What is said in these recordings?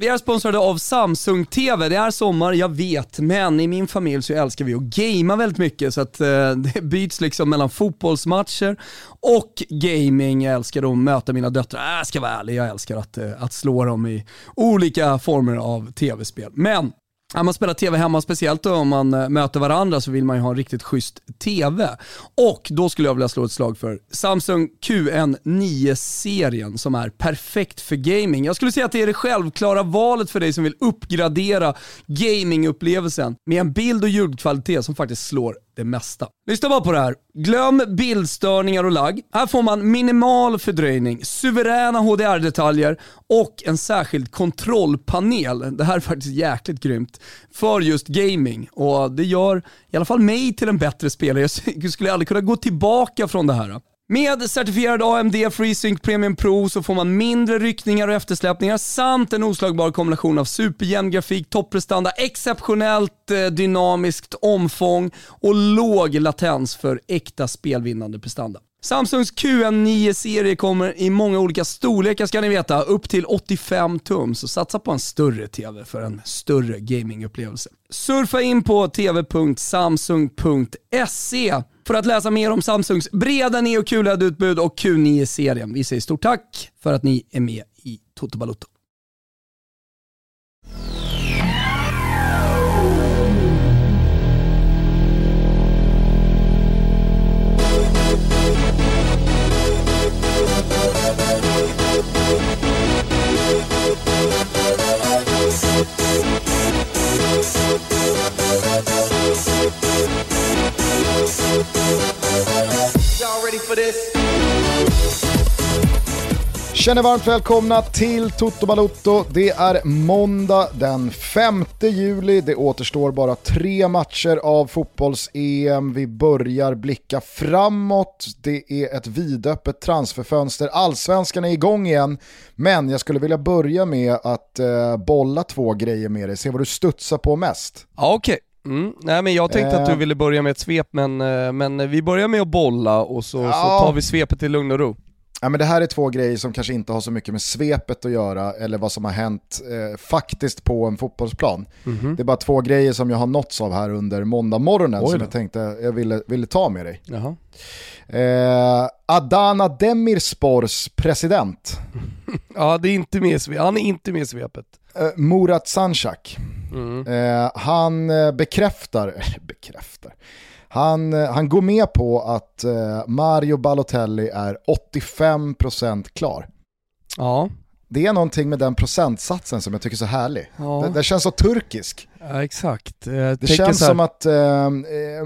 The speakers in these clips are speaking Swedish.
Vi är sponsrade av Samsung TV. Det är sommar, jag vet, men i min familj så älskar vi att gamea väldigt mycket så att eh, det byts liksom mellan fotbollsmatcher och gaming. Jag älskar att möta mina döttrar. Äh, jag ska vara ärlig, jag älskar att, eh, att slå dem i olika former av tv-spel. Men när man spelar TV hemma, speciellt då om man eh, möter varandra, så vill man ju ha en riktigt schysst TV. Och då skulle jag vilja slå ett slag för Samsung QN9-serien som är perfekt för gaming. Jag skulle säga att det är det självklara valet för dig som vill uppgradera gamingupplevelsen med en bild och ljudkvalitet som faktiskt slår det mesta. Lyssna bara på det här. Glöm bildstörningar och lagg. Här får man minimal fördröjning, suveräna HDR-detaljer och en särskild kontrollpanel. Det här är faktiskt jäkligt grymt för just gaming och det gör i alla fall mig till en bättre spelare. Jag skulle aldrig kunna gå tillbaka från det här. Med certifierad AMD FreeSync Premium Pro så får man mindre ryckningar och eftersläpningar samt en oslagbar kombination av superjämn grafik, topprestanda, exceptionellt eh, dynamiskt omfång och låg latens för äkta spelvinnande prestanda. Samsungs QN9-serie kommer i många olika storlekar ska ni veta, upp till 85 tum, så satsa på en större TV för en större gamingupplevelse. Surfa in på tv.samsung.se för att läsa mer om Samsungs breda Neo QLED-utbud och Q9-serien. Vi säger stort tack för att ni är med i Toto Balotto. Känner varmt välkomna till Toto Balotto. Det är måndag den 5 juli. Det återstår bara tre matcher av fotbolls-EM. Vi börjar blicka framåt. Det är ett vidöppet transferfönster. Allsvenskan är igång igen. Men jag skulle vilja börja med att eh, bolla två grejer med dig. Se vad du studsar på mest. Ja, Okej. Mm. Nej men jag tänkte att du Eh. ville börja med ett svep men, eh, men vi börjar med att bolla och så, så Ja. tar vi svepet i lugn och ro. Ja, men det här är två grejer som kanske inte har så mycket med svepet att göra eller vad som har hänt eh, faktiskt på en fotbollsplan. Det är bara två grejer som jag har nåtts av här under måndagmorgonen Oj som jag tänkte jag ville, ville ta med dig. Eh, Adana Demirspors president, Ja det är inte med han är inte med i svepet. Eh, Murat Sanchak, Mm. eh, han eh, bekräftar, bekräftar, han, eh, han går med på att eh, Mario Balotelli är 85% klar. Ja. Det är någonting med den procentsatsen som jag tycker är så härlig. Ja. Den, den känns så turkisk. Ja exakt. Eh, Det känns som att eh,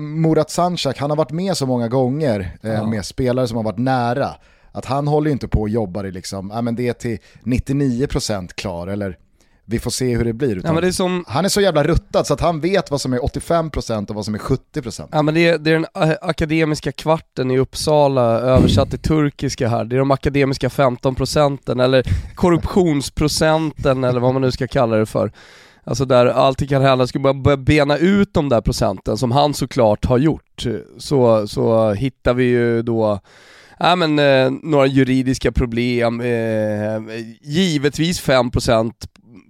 Murat Sanchak, han har varit med så många gånger eh, Ja. med spelare som har varit nära. Att han håller inte på och jobbar i liksom, ja men det är till 99% klar eller vi får se hur det blir. Ja, det är som, Han är så jävla ruttad så att han vet vad som är 85% och vad som är 70%. ja, men det, är, det är den eh, akademiska kvarten i Uppsala översatt till turkiska här. Det är de akademiska 15 procenten eller korruptionsprocenten eller vad man nu ska kalla det för. Alltså där allting kan hända, ska bara börja bena ut de där procenten som han såklart har gjort. Så, så hittar vi ju då Ja men eh, några juridiska problem, eh, givetvis 5%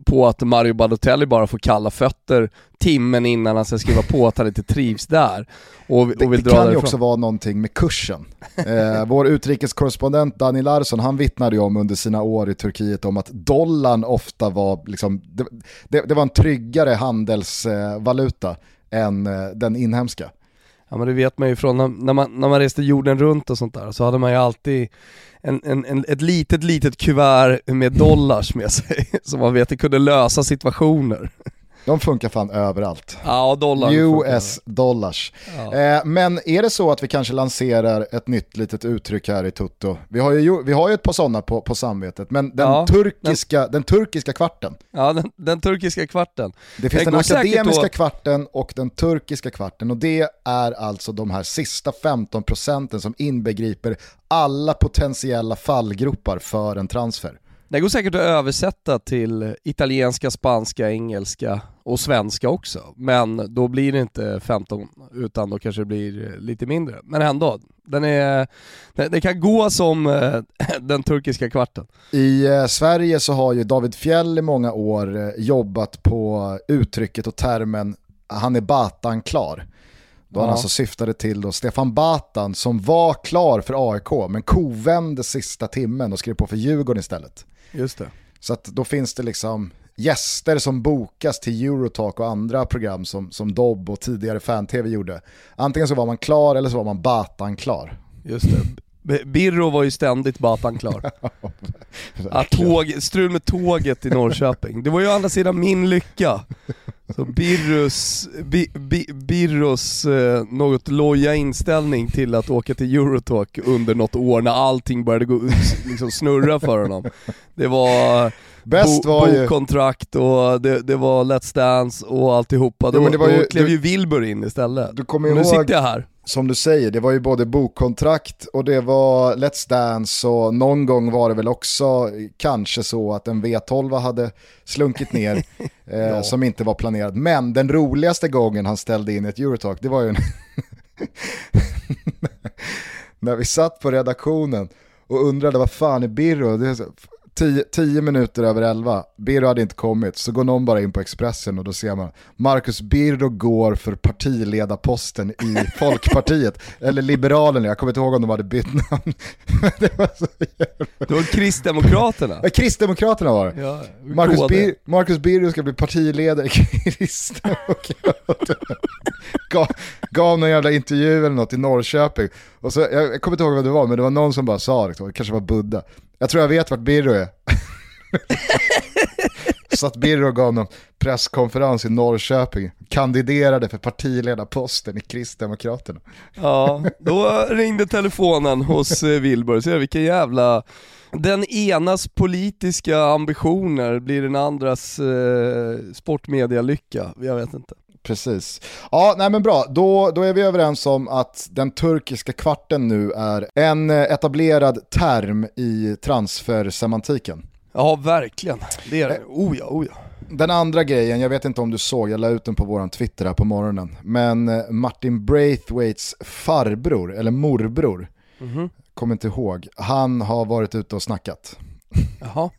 på att Mario Balotelli bara får kalla fötter timmen innan han ska skriva på att han inte trivs där och, och Det, det kan ju också vara någonting med kursen. Eh, vår utrikeskorrespondent Dani Larsson, han vittnade ju om under sina år i Turkiet om att dollarn ofta var, liksom, det, det, det var en tryggare handelsvaluta än eh, den inhemska. Ja men det vet man ju från när, man, när man reste jorden runt och sånt där så hade man ju alltid en, en, en, ett litet litet kuvert med dollars med sig så man vet att det kunde lösa situationer. De funkar fan överallt. Ja dollar US dollars. Ja. Eh, men är det så att vi kanske lanserar ett nytt litet uttryck här i Tutto? Vi har ju, vi har ju ett par sådana på, på samvetet, men den, Ja, turkiska, den turkiska kvarten, Ja den, den turkiska kvarten. Det finns den säkert akademiska kvarten och den turkiska kvarten och det är alltså de här sista 15 procenten som inbegriper alla potentiella fallgropar för en transfer. Det går säkert att översätta till italienska, spanska, engelska och svenska också. Men då blir det inte 15 utan då kanske det blir lite mindre. Men ändå, den är, det kan gå som eh, den turkiska kvarten. I eh, Sverige så har ju David Fjell i många år eh, jobbat på uttrycket och termen han är Batan klar. Då ja. han alltså syftade till då Stefan Batan som var klar för AIK men kovände sista timmen och skrev på för Djurgården istället. Just det. Så då finns det liksom gäster som bokas till Eurotalk och andra program som, som Dobb och tidigare Fan-TV gjorde. Antingen så var man klar eller så var man Batan klar. Just det. Birro var ju ständigt Batan klar. ja, tåg, strul med tåget i Norrköping. Det var ju å andra sidan min lycka. Så Birrus, bi, bi, Birros eh, något loja inställning till att åka till Eurotalk under något år när allting började gå, liksom snurra för honom. Det var Bäst bo, var bokkontrakt och det, det, var Let's Dance och alltihopa. Jo, då, då klev ju Wilbur in istället. Du kommer ihåg, nu sitter jag här som du säger, det var ju både bokkontrakt och det var Let's Dance och någon gång var det väl också kanske så att en V12 hade slunkit ner eh, ja. som inte var planerad. Men den roligaste gången han ställde in ett Eurotalk, det var ju när vi satt på redaktionen och undrade vad fan är Birro? Tio, tio minuter över elva, Birro hade inte kommit, så går någon bara in på Expressen och då ser man Marcus Birro går för partiledarposten i Folkpartiet, eller Liberalerna, jag kommer inte ihåg om de hade bytt namn. det var så Det var Kristdemokraterna. Ja, Kristdemokraterna var det. Ja, Marcus, Bir Marcus Birro ska bli partiledare i Kristdemokraterna. gav, gav någon jävla intervju eller något i Norrköping. Och så, jag, jag kommer inte ihåg vad det var, men det var någon som bara sa, liksom, det kanske var Buddha. Jag tror jag vet vart Birro är. Så att Birro gav någon presskonferens i Norrköping, kandiderade för partiledarposten i Kristdemokraterna. Ja, då ringde telefonen hos eh, Wilbur, ser vilken jävla... Den enas politiska ambitioner blir den andras eh, sportmedialycka, jag vet inte. Precis. Ja, nej men bra. Då, då är vi överens om att den turkiska kvarten nu är en eh, etablerad term i transfersemantiken. Ja, verkligen. Det är det. Oh ja, oh ja. Den andra grejen, jag vet inte om du såg, jag la ut den på våran Twitter här på morgonen, men eh, Martin Braithwaites farbror, eller morbror, mm -hmm. kommer inte ihåg, han har varit ute och snackat. Jaha.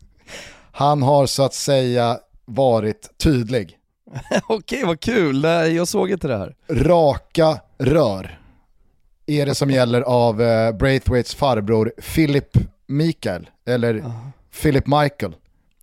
Han har så att säga varit tydlig. Okej, vad kul. Nej, jag såg inte det här. Raka rör är det som gäller av uh, Braithwaites farbror Philip Mikael, eller uh. Philip Michael.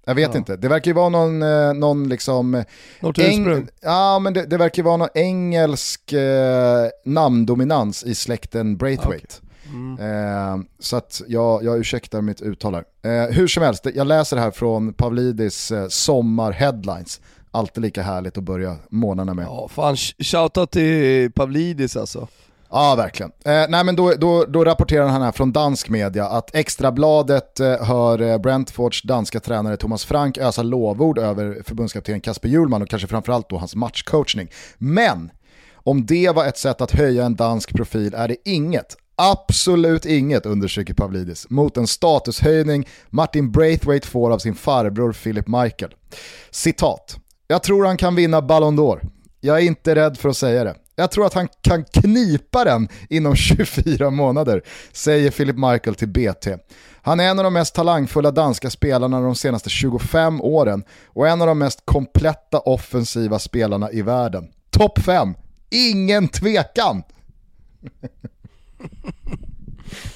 Jag vet ja. inte, det verkar ju vara någon, eh, någon liksom... Något eng- Ja, men det, det, verkar ju vara någon engelsk eh, namndominans i släkten Braithwaite. Okay. Mm. Eh, så att jag, jag ursäktar mitt uttal här. Eh, hur som helst, jag läser här från Pavlidis eh, sommar-headlines. Alltid lika härligt att börja månaderna med. Ja, fan shoutout till Pavlidis alltså. Ja, verkligen. Eh, nej, men då, då, då rapporterar han här från dansk media att Extrabladet eh, hör eh, Brentfords danska tränare Thomas Frank ösa lovord över förbundskapten Kasper Hjulman och kanske framförallt då hans matchcoachning. Men om det var ett sätt att höja en dansk profil är det inget, absolut inget, understryker Pavlidis, mot en statushöjning Martin Braithwaite får av sin farbror Philip Michael. Citat. Jag tror han kan vinna Ballon d'Or. Jag är inte rädd för att säga det. Jag tror att han kan knipa den inom 24 månader, säger Philip Michael till BT. Han är en av de mest talangfulla danska spelarna de senaste 25 åren och en av de mest kompletta offensiva spelarna i världen. Topp 5, ingen tvekan!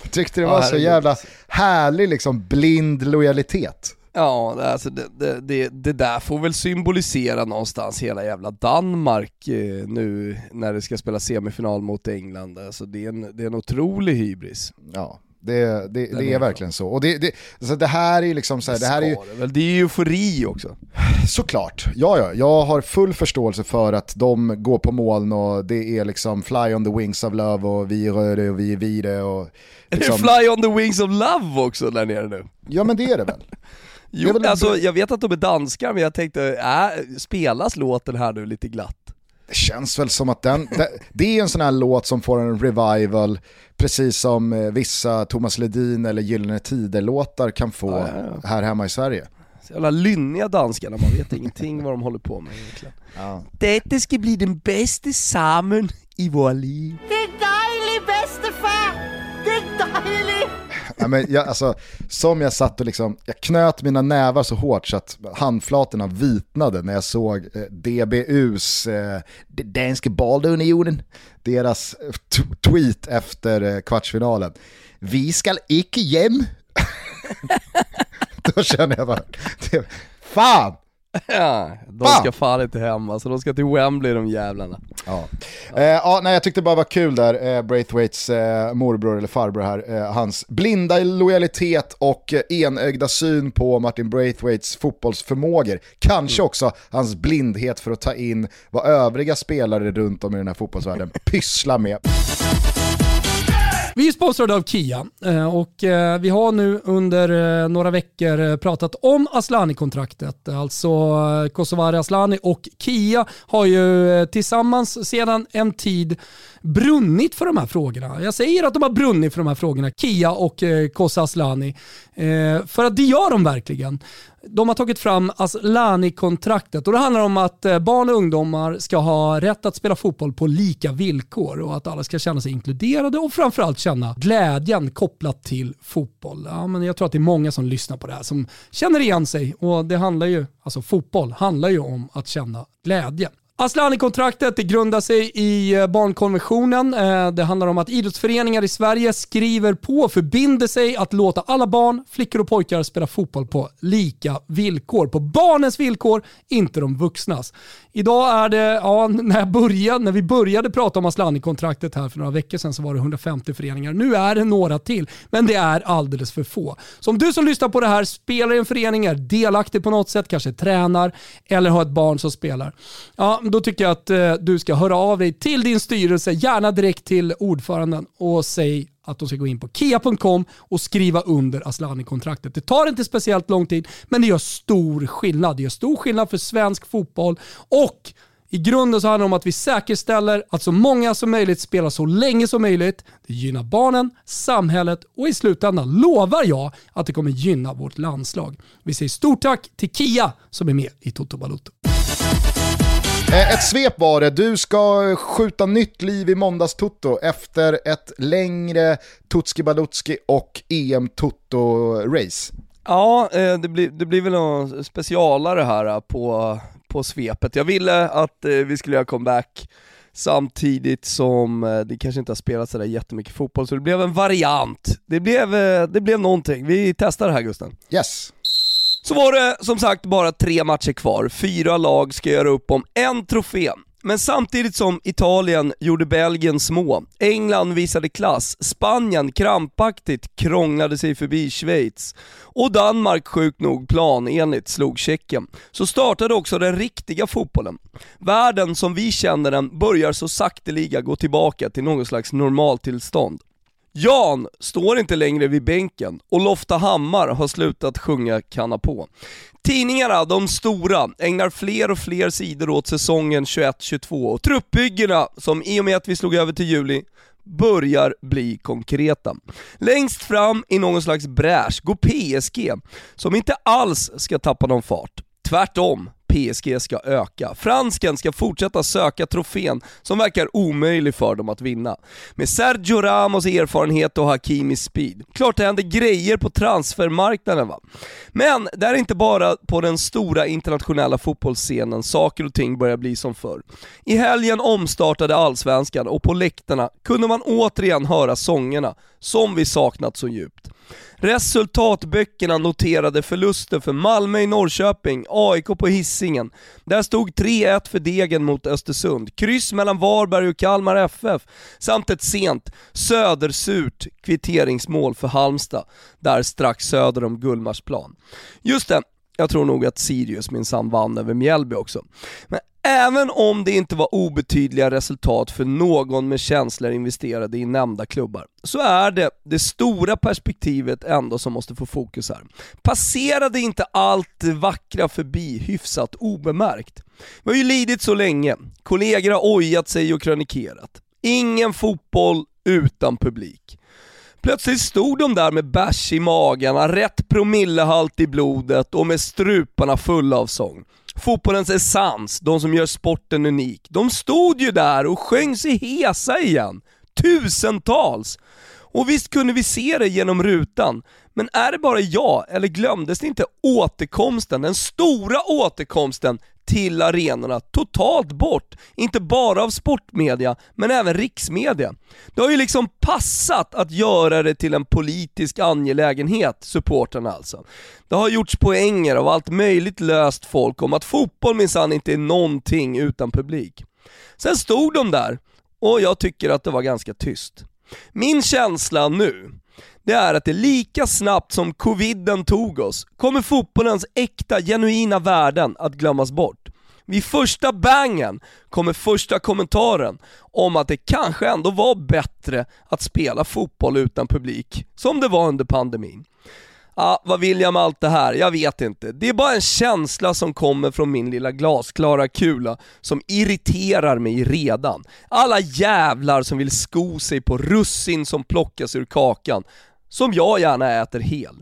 Jag tyckte det var så jävla härlig liksom blind lojalitet. Ja, alltså det, det, det, det, där får väl symbolisera någonstans hela jävla Danmark eh, nu när det ska spela semifinal mot England. Alltså det är en, det är en otrolig hybris. Ja, det, det, det är verkligen så. Och det, det, alltså det här är ju liksom så här, det här är ju... Det är ju eufori också. Såklart, ja ja. Jag har full förståelse för att de går på moln och det är liksom fly on the wings of love och vi rör det och vi är vi det och... Liksom... Fly on the wings of love också där nere nu. Ja men det är det väl. Jo, alltså, jag vet att de är danskar, men jag tänkte, äh, spelas låten här nu lite glatt? Det känns väl som att den, det, det är en sån här låt som får en revival, precis som eh, vissa Thomas Ledin eller Gyllene Tider-låtar kan få ja, ja, ja. här hemma i Sverige. Så jävla lynniga danskarna, man vet ingenting vad de håller på med egentligen. Ja. Detta ska bli den bästa samen i våra liv. Det är dejligt bäste far! Det är dejligt! Ja, men jag, alltså, som jag satt och liksom, jag knöt mina nävar så hårt så att handflatorna vitnade när jag såg eh, DBUs, eh, Danske Boldunionen, deras eh, tweet efter eh, kvartsfinalen. Vi ska icke hem. Då känner jag bara, fan! Ja, de ska fan inte hem alltså, de ska till Wembley de jävlarna. Ja. Ja. Eh, ja, nej, jag tyckte bara var kul där, eh, Braithwaite's eh, morbror eller farbror här, eh, hans blinda lojalitet och eh, enögda syn på Martin Braithwaites fotbollsförmågor. Kanske mm. också hans blindhet för att ta in vad övriga spelare runt om i den här fotbollsvärlden pysslar med. Vi är sponsrade av Kia eh, och eh, vi har nu under eh, några veckor pratat om Aslani-kontraktet. Alltså Kosovare Aslani och Kia har ju tillsammans sedan en tid brunnit för de här frågorna. Jag säger att de har brunnit för de här frågorna, Kia och eh, Kosa Aslani. Eh, för att det gör de verkligen de har tagit fram Aslani-kontraktet och det handlar om att eh, barn och ungdomar ska ha rätt att spela fotboll på lika villkor och att alla ska känna sig inkluderade och framförallt känna glädjen kopplat till fotboll. Ja, men jag tror att det är många som lyssnar på det här som känner igen sig och det handlar ju, alltså fotboll handlar ju om att känna glädje. Aslani-kontraktet grundar sig i eh, barnkonventionen. Eh, det handlar om att idrottsföreningar i Sverige skriver på och förbinder sig att låta alla barn, flickor och pojkar spela fotboll på lika villkor. På barnens villkor, inte de vuxnas. Idag är det, ja, när, jag började, när vi började prata om Aslani-kontraktet här för några veckor sedan så var det 150 föreningar. Nu är det några till, men det är alldeles för få. Så om du som lyssnar på det här spelar i en förening, är delaktig på något sätt, kanske tränar eller har ett barn som spelar. Ja, då tycker jag att eh, du ska höra av dig till din styrelse, gärna direkt till ordföranden och säg att de ska gå in på kia.com och skriva under Aslani-kontraktet. Det tar inte speciellt lång tid, men det gör stor skillnad. Det gör stor skillnad för svensk fotboll och i grunden så handlar det om att vi säkerställer att så många som möjligt spelar så länge som möjligt. Det gynnar barnen, samhället och i slutändan lovar jag att det kommer gynna vårt landslag. Vi säger stort tack till Kia som är med i Toto Balotto. Eh, ett svep var det, du ska skjuta nytt liv i måndags-toto efter ett längre Tutski Balutski och EM-toto-race. Ja, eh, det blir, det blir väl någon specialare här på, på svepet. Jag ville att eh, vi skulle göra comeback samtidigt som det kanske inte har spelats sådär jättemycket fotboll, så det blev en variant. Det blev, det blev någonting. Vi testar det här Gusten. Yes. Så var det som sagt bara tre matcher kvar, fyra lag ska göra upp om en trofé. Men samtidigt som Italien gjorde Belgien små, England visade klass, Spanien krampaktigt krånglade sig förbi Schweiz och Danmark sjukt nog planenligt slog Tjeckien, så startade också den riktiga fotbollen. Världen som vi känner den börjar så sakteliga gå tillbaka till något slags normaltillstånd. Jan står inte längre vid bänken och Lofta Hammar har slutat sjunga kanna på. Tidningarna, de stora, ägnar fler och fler sidor åt säsongen 21-22 och truppbyggena, som i och med att vi slog över till juli, börjar bli konkreta. Längst fram i någon slags bräsch går PSG, som inte alls ska tappa någon fart. Tvärtom, PSG ska öka. Fransken ska fortsätta söka trofén som verkar omöjlig för dem att vinna. Med Sergio Ramos erfarenhet och Hakimis speed. Klart det händer grejer på transfermarknaden va. Men det är inte bara på den stora internationella fotbollsscenen saker och ting börjar bli som förr. I helgen omstartade allsvenskan och på läktarna kunde man återigen höra sångerna som vi saknat så djupt. Resultatböckerna noterade förluster för Malmö i Norrköping, AIK på Hisingen. Där stod 3-1 för Degen mot Östersund, kryss mellan Varberg och Kalmar FF, samt ett sent, södersurt kvitteringsmål för Halmstad, där strax söder om Gullmarsplan. Just det, jag tror nog att Sirius minsann vann över Mjällby också. Men Även om det inte var obetydliga resultat för någon med känslor investerade i nämnda klubbar, så är det det stora perspektivet ändå som måste få fokus här. Passerade inte allt det vackra förbi hyfsat obemärkt? Vi har ju lidit så länge, kollegor har ojat sig och krönikerat. Ingen fotboll utan publik. Plötsligt stod de där med bärs i magarna, rätt promillehalt i blodet och med struparna fulla av sång. Fotbollens essens, de som gör sporten unik, de stod ju där och sjöng sig hesa igen. Tusentals! Och visst kunde vi se det genom rutan, men är det bara jag, eller glömdes det inte återkomsten, den stora återkomsten till arenorna totalt bort, inte bara av sportmedia, men även riksmedia. Det har ju liksom passat att göra det till en politisk angelägenhet, supporterna alltså. Det har gjorts poänger av allt möjligt löst folk om att fotboll minsann inte är någonting utan publik. Sen stod de där, och jag tycker att det var ganska tyst. Min känsla nu, det är att det lika snabbt som coviden tog oss, kommer fotbollens äkta, genuina värden att glömmas bort. Vid första bangen kommer första kommentaren om att det kanske ändå var bättre att spela fotboll utan publik, som det var under pandemin ah, vad vill jag med allt det här? Jag vet inte. Det är bara en känsla som kommer från min lilla glasklara kula som irriterar mig redan. Alla jävlar som vill sko sig på russin som plockas ur kakan som jag gärna äter hel.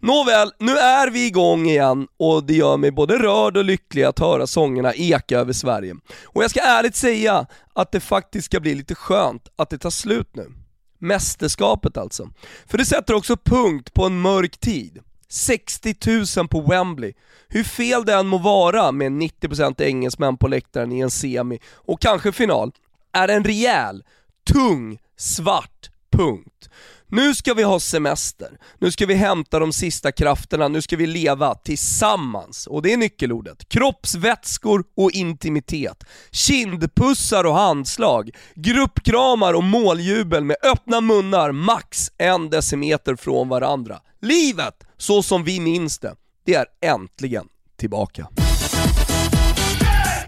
Nåväl, nu är vi igång igen och det gör mig både rörd och lycklig att höra sångerna eka över Sverige. Och jag ska ärligt säga att det faktiskt ska bli lite skönt att det tar slut nu. Mästerskapet alltså. För det sätter också punkt på en mörk tid. 60 000 på Wembley. Hur fel det än må vara med 90% engelsmän på läktaren i en semi och kanske final, är en rejäl, tung, svart punkt. Nu ska vi ha semester, nu ska vi hämta de sista krafterna, nu ska vi leva tillsammans. Och det är nyckelordet. Kroppsvätskor och intimitet. Kindpussar och handslag. Gruppkramar och måljubel med öppna munnar max en decimeter från varandra. Livet, så som vi minns det, det är äntligen tillbaka.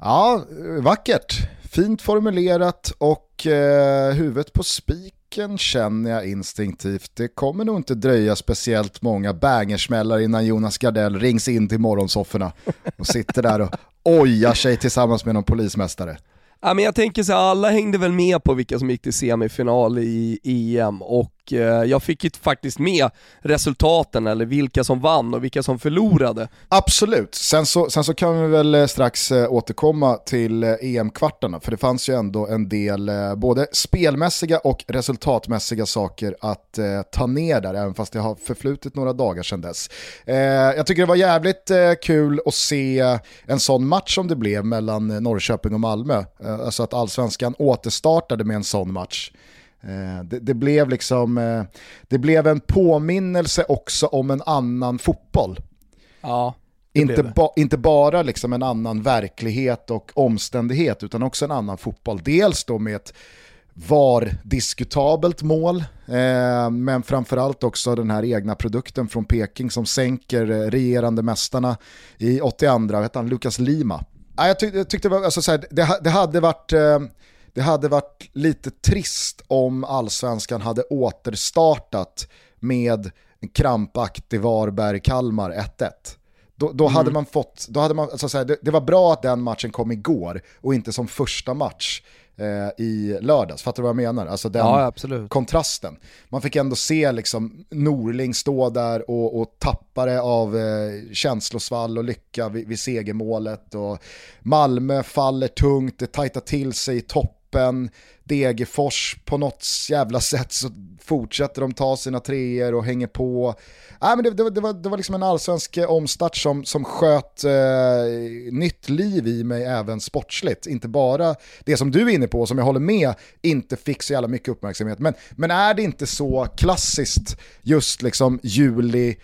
Ja, vackert. Fint formulerat och eh, huvudet på spiken känner jag instinktivt. Det kommer nog inte dröja speciellt många bangersmällar innan Jonas Gardell rings in till morgonsofforna och sitter där och ojar sig tillsammans med någon polismästare. Ja, men jag tänker så här, alla hängde väl med på vilka som gick till semifinal i EM och Eh, jag fick ju faktiskt med resultaten, eller vilka som vann och vilka som förlorade. Absolut, sen så, sen så kan vi väl eh, strax eh, återkomma till EM-kvartarna, för det fanns ju ändå en del både spelmässiga och resultatmässiga saker att ta ner där, även fast det har förflutit några dagar sedan dess. jag tycker det var jävligt kul att se en sån match som det blev mellan Norrköping och Malmö, alltså att allsvenskan återstartade med en sån match. Eh, det, det, blev liksom, eh, det blev en påminnelse också om en annan fotboll. Ja, inte, ba, inte bara liksom en annan verklighet och omständighet utan också en annan fotboll. Dels då med ett var diskutabelt mål, eh, men framförallt också den här egna produkten från Peking som sänker eh, regerande mästarna i 82, vet han, Lucas Lima. Jag, tyck, jag tyckte alltså, så här, det, det, hade varit eh, det hade varit lite trist om allsvenskan hade återstartat med en krampaktig Varberg-Kalmar 1-1. Då, då mm. hade man fått, då hade man, så här, det, det, var bra att den matchen kom igår och inte som första match eh, i lördags. Fattar du vad jag menar? Alltså den ja, kontrasten. Man fick ändå se liksom Norling stå där och, och tappare av eh, känslosvall och lycka vid, vid segermålet. Och Malmö faller tungt, det tajtar till sig i topp toppen, Degerfors på något jävla sätt så fortsätter de ta sina treor och hänger på. Äh, men det, det, det, var, det var liksom en allsvensk omstart som, som sköt eh, nytt liv i mig även sportsligt. Inte bara det som du är inne på, som jag håller med, inte fick så jävla mycket uppmärksamhet. Men, men är det inte så klassiskt just liksom juli,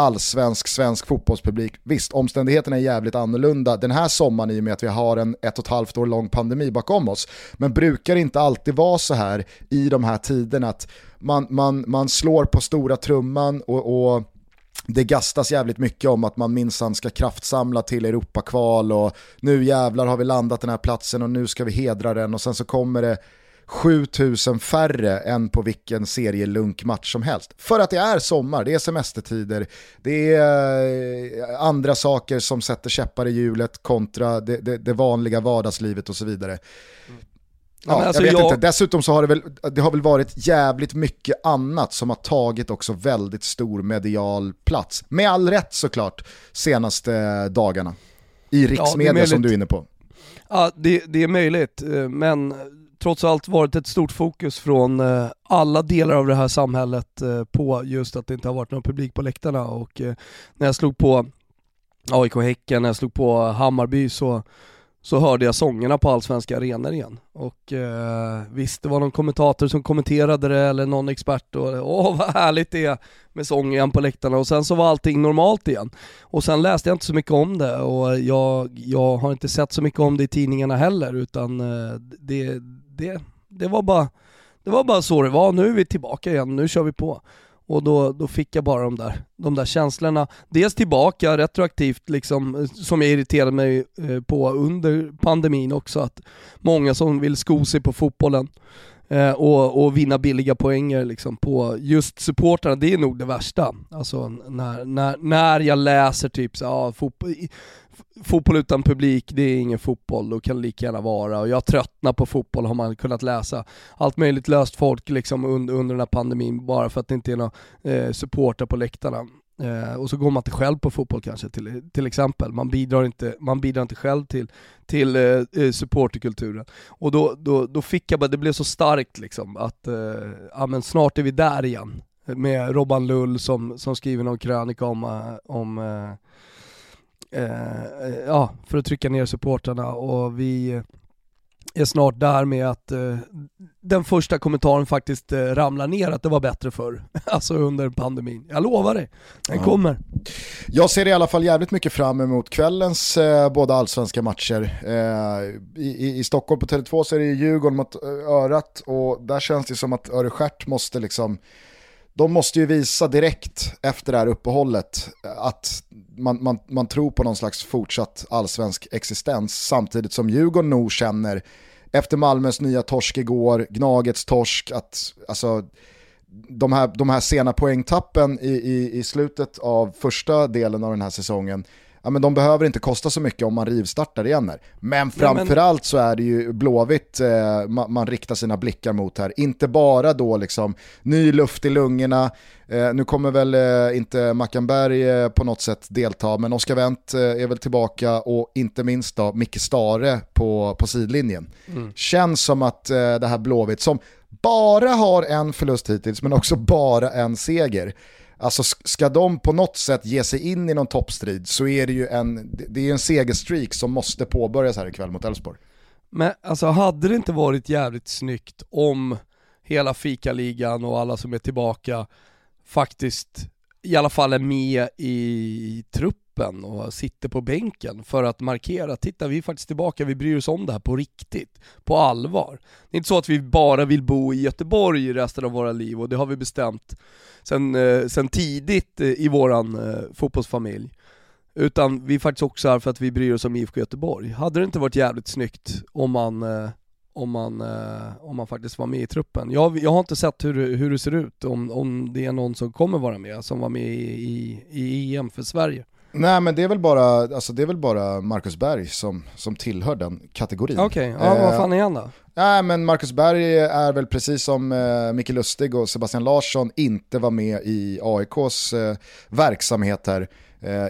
allsvensk, svensk fotbollspublik. Visst, omständigheterna är jävligt annorlunda den här sommaren i och med att vi har en ett och ett halvt år lång pandemi bakom oss. Men brukar det inte alltid vara så här i de här tiderna att man, man, man slår på stora trumman och, och det gastas jävligt mycket om att man minsann ska kraftsamla till Europakval och nu jävlar har vi landat den här platsen och nu ska vi hedra den och sen så kommer det 7000 färre än på vilken serielunkmatch som helst. För att det är sommar, det är semestertider, det är eh, andra saker som sätter käppar i hjulet kontra det, det, det vanliga vardagslivet och så vidare. Ja, alltså jag vet jag... inte. Dessutom så har det väl, det har väl varit jävligt mycket annat som har tagit också väldigt stor medial plats. Med all rätt såklart, senaste dagarna. I riksmedia ja, som du är inne på. Ja, det, det är möjligt, eh, men trots allt varit ett stort fokus från eh, alla delar av det här samhället eh, på just att det inte har varit någon publik på läktarna och eh, när jag slog på AIK Häcken, när jag slog på Hammarby så så hörde jag sångerna på allsvenska arenor igen. Och eh, visst, det var någon kommentator som kommenterade det eller någon expert och åh vad härligt det är med sång igen på läktarna och sen så var allting normalt igen. Och sen läste jag inte så mycket om det och jag, jag har inte sett så mycket om det i tidningarna heller utan eh, det, det, det, var bara, det var bara så det var. Nu är vi tillbaka igen, nu kör vi på. Och då, då fick jag bara de där, de där känslorna. Dels tillbaka retroaktivt, liksom, eh, som jag irriterade mig eh, på under pandemin också, att många som vill sko sig på fotbollen eh, och, och vinna billiga poänger liksom, på just supportrarna, det är nog det värsta. Alltså när, när, när jag läser typ så, ja, ah, fotboll, fotboll utan publik, det är ingen fotboll, då kan det lika gärna vara. Och jag tröttnar på fotboll har man kunnat läsa. Allt möjligt löst folk liksom under, under den här pandemin bara för att det inte är några eh, supporter på läktarna. Eh, och så går man inte själv på fotboll kanske till, till exempel. Man bidrar inte, man bidrar inte själv till, till eh, eh, supporterkulturen. Och då, då, då fick jag bara, det blev så starkt liksom att eh, ja, men snart är vi där igen. Med Robban Lull som, som skriver någon krönika om, eh, om eh, eh, ja, för att trycka ner supporterna och vi är snart där med att eh, den första kommentaren faktiskt eh, ramlar ner att det var bättre förr. alltså under pandemin. Jag lovar dig, den ja. kommer. Jag ser i alla fall jävligt mycket fram emot kvällens eh, båda allsvenska matcher. Eh, i, I Stockholm på Tele2 så är det Djurgården mot eh, Örat och där känns det som att Örestjärt måste liksom de måste ju visa direkt efter det här uppehållet att man, man, man tror på någon slags fortsatt allsvensk existens samtidigt som Djurgården nog känner efter Malmös nya torsk igår, Gnagets torsk, att alltså, de, här, de här sena poängtappen i, i, i slutet av första delen av den här säsongen ja, men de behöver inte kosta så mycket om man rivstartar igen här. Men framförallt så är det ju Blåvitt eh, man, man, riktar sina blickar mot här. Inte bara då liksom ny luft i lungorna, eh, nu kommer väl eh, inte Mackenberg eh, på något sätt delta, men Oskar Wendt eh, är väl tillbaka och inte minst då Micke Stare på, på sidlinjen. Mm. Känns som att eh, det här Blåvitt som bara har en förlust hittills men också bara en seger Alltså ska de på något sätt ge sig in i någon toppstrid så är det ju en, det är en segerstreak som måste påbörjas här ikväll mot Elfsborg. Men alltså hade det inte varit jävligt snyggt om hela fikaligan och alla som är tillbaka faktiskt i alla fall är med i truppen och sitter på bänken för att markera, titta vi är faktiskt tillbaka, vi bryr oss om det här på riktigt, på allvar. Det är inte så att vi bara vill bo i Göteborg resten av våra liv och det har vi bestämt sen, eh, sen tidigt eh, i våran eh, fotbollsfamilj. Utan vi är faktiskt också här för att vi bryr oss om IFK Göteborg. Hade det inte varit jävligt snyggt om man, eh, om man, eh, om man faktiskt var med i truppen? Jag, jag har inte sett hur, hur det ser ut, om, om det är någon som kommer vara med, som var med i, i, i EM för Sverige. Nej men det är väl bara, alltså det är väl bara Marcus Berg som, som tillhör den kategorin. Okej, okay. ja, eh, vad fan är han då? Nej men Marcus Berg är väl precis som eh, Micke Lustig och Sebastian Larsson inte var med i AIKs eh, verksamhet här eh,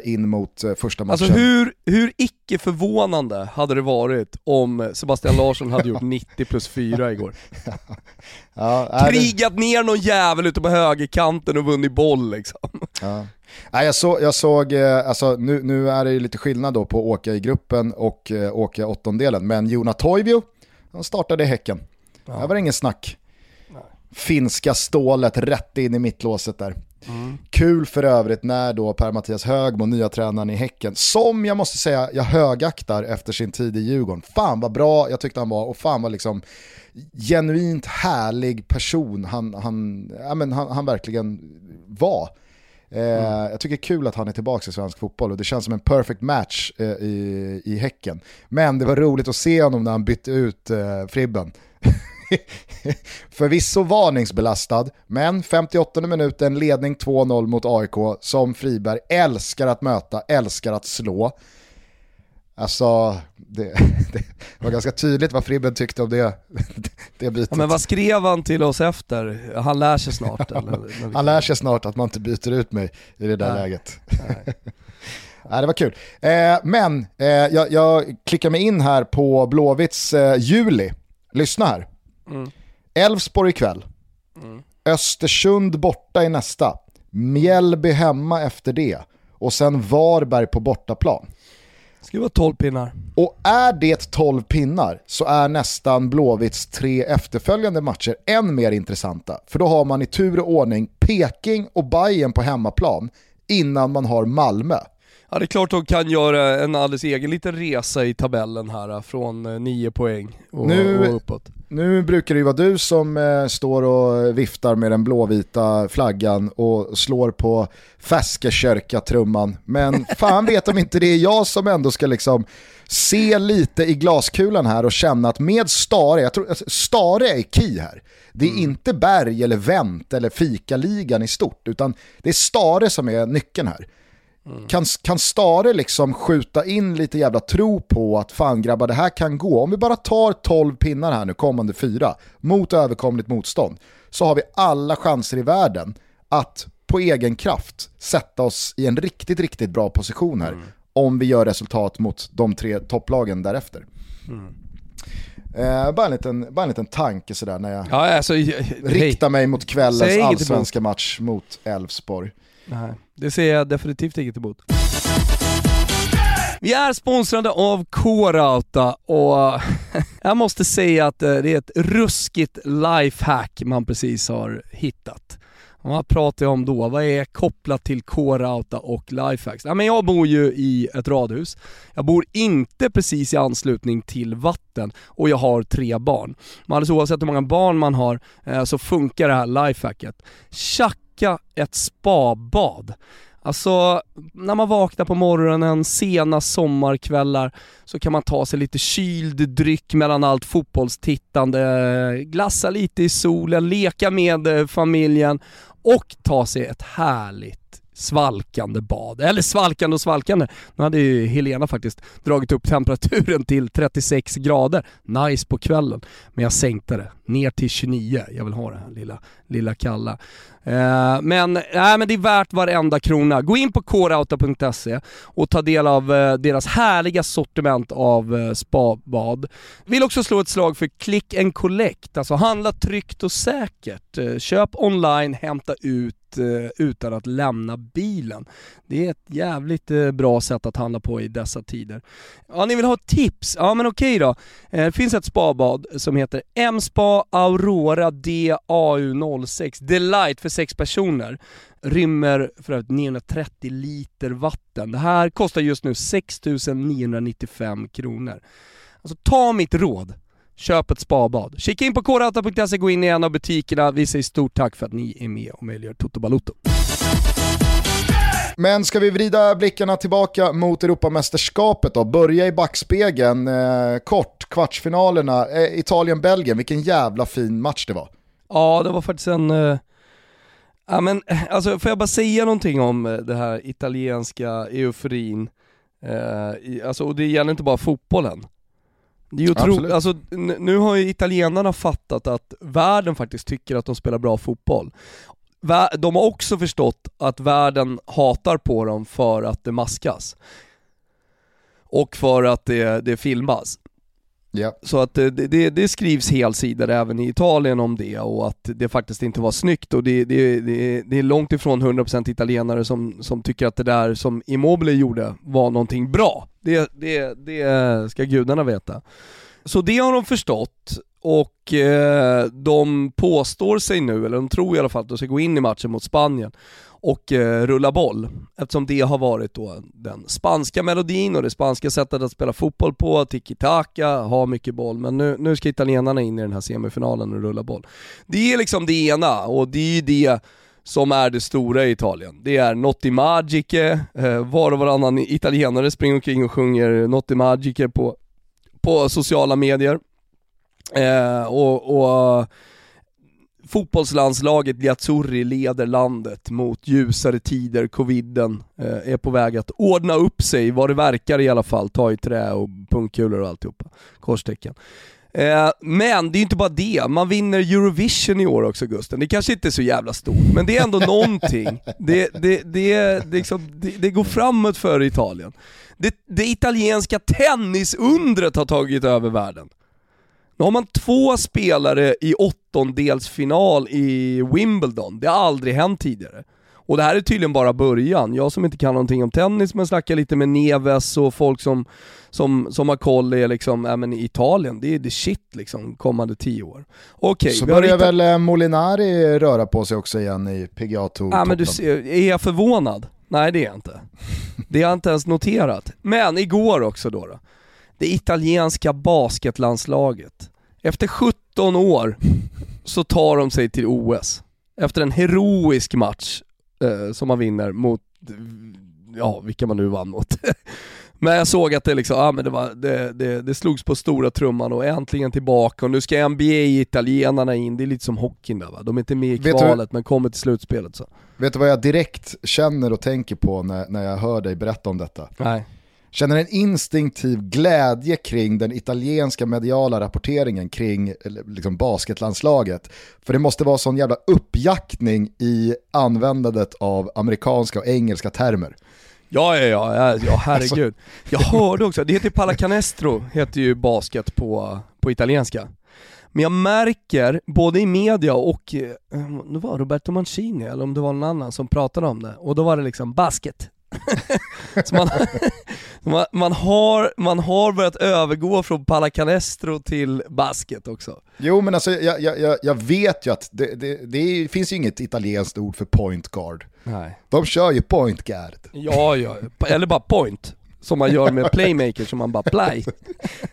in mot eh, första matchen. Alltså hur, hur icke förvånande hade det varit om Sebastian Larsson hade gjort 90 plus 4 igår? ja, Krigat det... ner någon jävel ute på högerkanten och vunnit boll liksom. Ja. Nej, jag, så, jag såg, eh, alltså, nu, nu är det lite skillnad då på att åka i gruppen och eh, åka åttondelen, men Jona Toivio, han startade i Häcken. Ja. Det var ingen snack. Nej. Finska stålet rätt in i mittlåset där. Mm. Kul för övrigt när då Per-Mattias Högmo, nya tränaren i Häcken, som jag måste säga jag högaktar efter sin tid i Djurgården. Fan vad bra jag tyckte han var och fan vad liksom genuint härlig person han, han, ja, men han, han verkligen var. Eh, Jag tycker det är kul att han är tillbaka i svensk fotboll och det känns som en perfect match eh, i, i Häcken. Men det var roligt att se honom när han bytte ut eh, Fribben. Förvisso varningsbelastad, men 58 minuten ledning 2-0 mot AIK som Friberg älskar att möta, älskar att slå. Alltså, det, det var ganska tydligt vad Fribben tyckte om det, det bytet. Ja, men vad skrev han till oss efter? Han lär sig snart eller? Han lär sig snart att man inte byter ut mig i det där Nej. läget. Nej, det var kul. Eh, men eh, jag, jag klickar mig in här på Blåvitts eh, juli. Lyssna här. Mm. Elfsborg ikväll. Östersund borta i nästa. Mjällby hemma efter det. Och sen Varberg på bortaplan. Ska vara 12 pinnar. Och är det 12 pinnar så är nästan Blåvitts tre efterföljande matcher än mer intressanta. För då har man i tur och ordning Peking och Bayern på hemmaplan innan man har Malmö. Ja det är klart de kan göra en alldeles egen liten resa i tabellen här eh, från 9 poäng och, Nu- och uppåt. Nu brukar det ju vara du som eh, står och viftar med den blåvita flaggan och slår på Fäskekörka-trumman. Men fan vet om inte det är jag som ändå ska liksom se lite i glaskulan här och känna att med Stare, jag tror, alltså, Stare är key här. Det är inte Berg eller Vänt eller Fika-ligan i stort, utan det är Stare som är nyckeln här. Kan, kan Stare liksom skjuta in lite jävla tro på att fan grabbar det här kan gå. Om vi bara tar 12 pinnar här nu kommande fyra mot överkomligt motstånd så har vi alla chanser i världen att på egen kraft sätta oss i en riktigt, riktigt bra position här om vi gör resultat mot de tre topplagen därefter. Eh, bara, en liten, bara en liten tanke sådär när jag Ja alltså, hej. riktar mig mot kvällens allsvenska match mot Elfsborg. Nej, det ser jag definitivt inget emot. Vi är sponsrade av K-Rauta och jag måste säga att eh, det är ett ruskigt lifehack man precis har hittat. Vad pratar jag om då? Vad är kopplat till K-Rauta och lifehacks? Ja, men jag bor ju i ett radhus. Jag bor inte precis i anslutning till vatten och jag har tre barn. Men alldeles oavsett hur många barn man har eh, så funkar det här lifehacket boka ett spabad. Alltså, när man vaknar på morgonen, sena sommarkvällar, så kan man ta sig lite kyld dryck mellan allt fotbollstittande, glassa lite i solen, leka med eh, familjen och ta sig ett härligt svalkande bad. Eller svalkande och svalkande. Nu hade ju Helena faktiskt dragit upp temperaturen till 36 grader. Nice på kvällen. Men jag sänkte det ner till 29. Jag vill ha det här lilla, lilla kalla. Eh, men, nej, men det är värt varenda krona. Gå in på korauta.se och ta del av eh, deras härliga sortiment av eh, spabad. Vill också slå ett slag för click and collect, alltså handla tryggt och säkert. Eh, köp online, hämta ut Eh, utan att lämna bilen. Det är ett jävligt eh, bra sätt att handla på i dessa tider. Ja, ni vill ha tips? Ja men okej då. Eh, det finns ett spabad som heter M-spa Aurora DAU06 Delight för sex personer. Rymmer för övrigt 930 liter vatten. Det här kostar just nu 6 995 kronor. Alltså ta mitt råd. Köp ett spabad. Kika in på korauta.se, gå in i en av butikerna. Vi säger stort tack för att ni är med och möjliggör Toto Balotto. Men ska vi vrida blickarna tillbaka mot Europamästerskapet då? Börja i backspegeln, eh, kort, kvartsfinalerna, eh, Italien-Belgien, vilken jävla fin match det var. Ja, det var faktiskt en... eh, Ja men alltså får jag bara säga någonting om eh, det här italienska euforin? Eh, alltså, och det gäller inte bara fotbollen. Det är otroligt, alltså nu har ju italienarna fattat att världen faktiskt tycker att de spelar bra fotboll. De har också förstått att världen hatar på dem för att det maskas. Och för att det, det filmas. Yeah. Så att eh, det, det, det skrivs helsidor även i Italien om det och att det faktiskt inte var snyggt och det, det, det, det är långt ifrån 100% italienare som, som tycker att det där som Immobile gjorde var någonting bra. Det, det, det ska gudarna veta. Så det har de förstått och eh, de påstår sig nu, eller de tror i alla fall att de ska gå in i matchen mot Spanien och eh, rulla boll. Eftersom det har varit då den spanska melodin och det spanska sättet att spela fotboll på, tiki-taka, ha mycket boll. Men nu, nu ska italienarna in i den här semifinalen och rulla boll. Det är liksom det ena och det är ju det som är det stora i Italien. Det är Notti Magiche, eh, var och varannan italienare springer omkring och sjunger Notti Magiche på, på sociala medier. Eh, och, och fotbollslandslaget Liazzurri leder landet mot ljusare tider, coviden eh, är på väg att ordna upp sig, vad det verkar i alla fall, ta i trä och pungkulor och alltihopa, korstecken. Eh, men det är inte bara det, man vinner Eurovision i år också Gusten. Det kanske inte är så jävla stort, men det är ändå någonting. Det, det, det, liksom, det, det går framåt för Italien. Det, det italienska tennisundret har tagit över världen. Nu har man två spelare i åttondelsfinal i Wimbledon, det har aldrig hänt tidigare. Och det här är tydligen bara början. Jag som inte kan någonting om tennis men snackar lite med Neves och folk som, som, som har koll är liksom, ja men Italien, det är the shit liksom kommande tio år. Okej. Okay, Så börjar hittat... väl eh, Molinari röra på sig också igen i PGA Tour Ja men du ser, är jag förvånad? Nej det är jag inte. Det har jag inte ens noterat. Men igår också då. då det italienska basketlandslaget. Efter 17 år så tar de sig till OS. Efter en heroisk match eh, som man vinner mot, ja vilka man nu vann mot. men jag såg att det liksom, ja men det, var, det, det, det slogs på stora trumman och äntligen tillbaka och nu ska NBA-italienarna in, det är lite som hockeyn där va. De är inte med i kvalet men kommer till slutspelet så. Vet du vad jag direkt känner och tänker på när, när jag hör dig berätta om detta? Nej känner en instinktiv glädje kring den italienska mediala rapporteringen kring liksom, basketlandslaget. För det måste vara sån jävla uppjaktning i användandet av amerikanska och engelska termer. Ja, ja, ja, ja herregud. Jag hörde också, det heter Pallacanestro, heter ju basket på, på italienska. Men jag märker, både i media och, eh, det var Roberto Mancini eller om det var någon annan som pratade om det, och då var det liksom basket, så man, man, man, har, man har börjat övergå från Palacanestro till basket också. Jo men alltså jag, jag, jag vet ju att det, det, det finns ju inget italienskt ord för point guard. Nej. De kör ju point guard. Ja, ja, eller bara point. Som man gör med playmaker, som man bara play.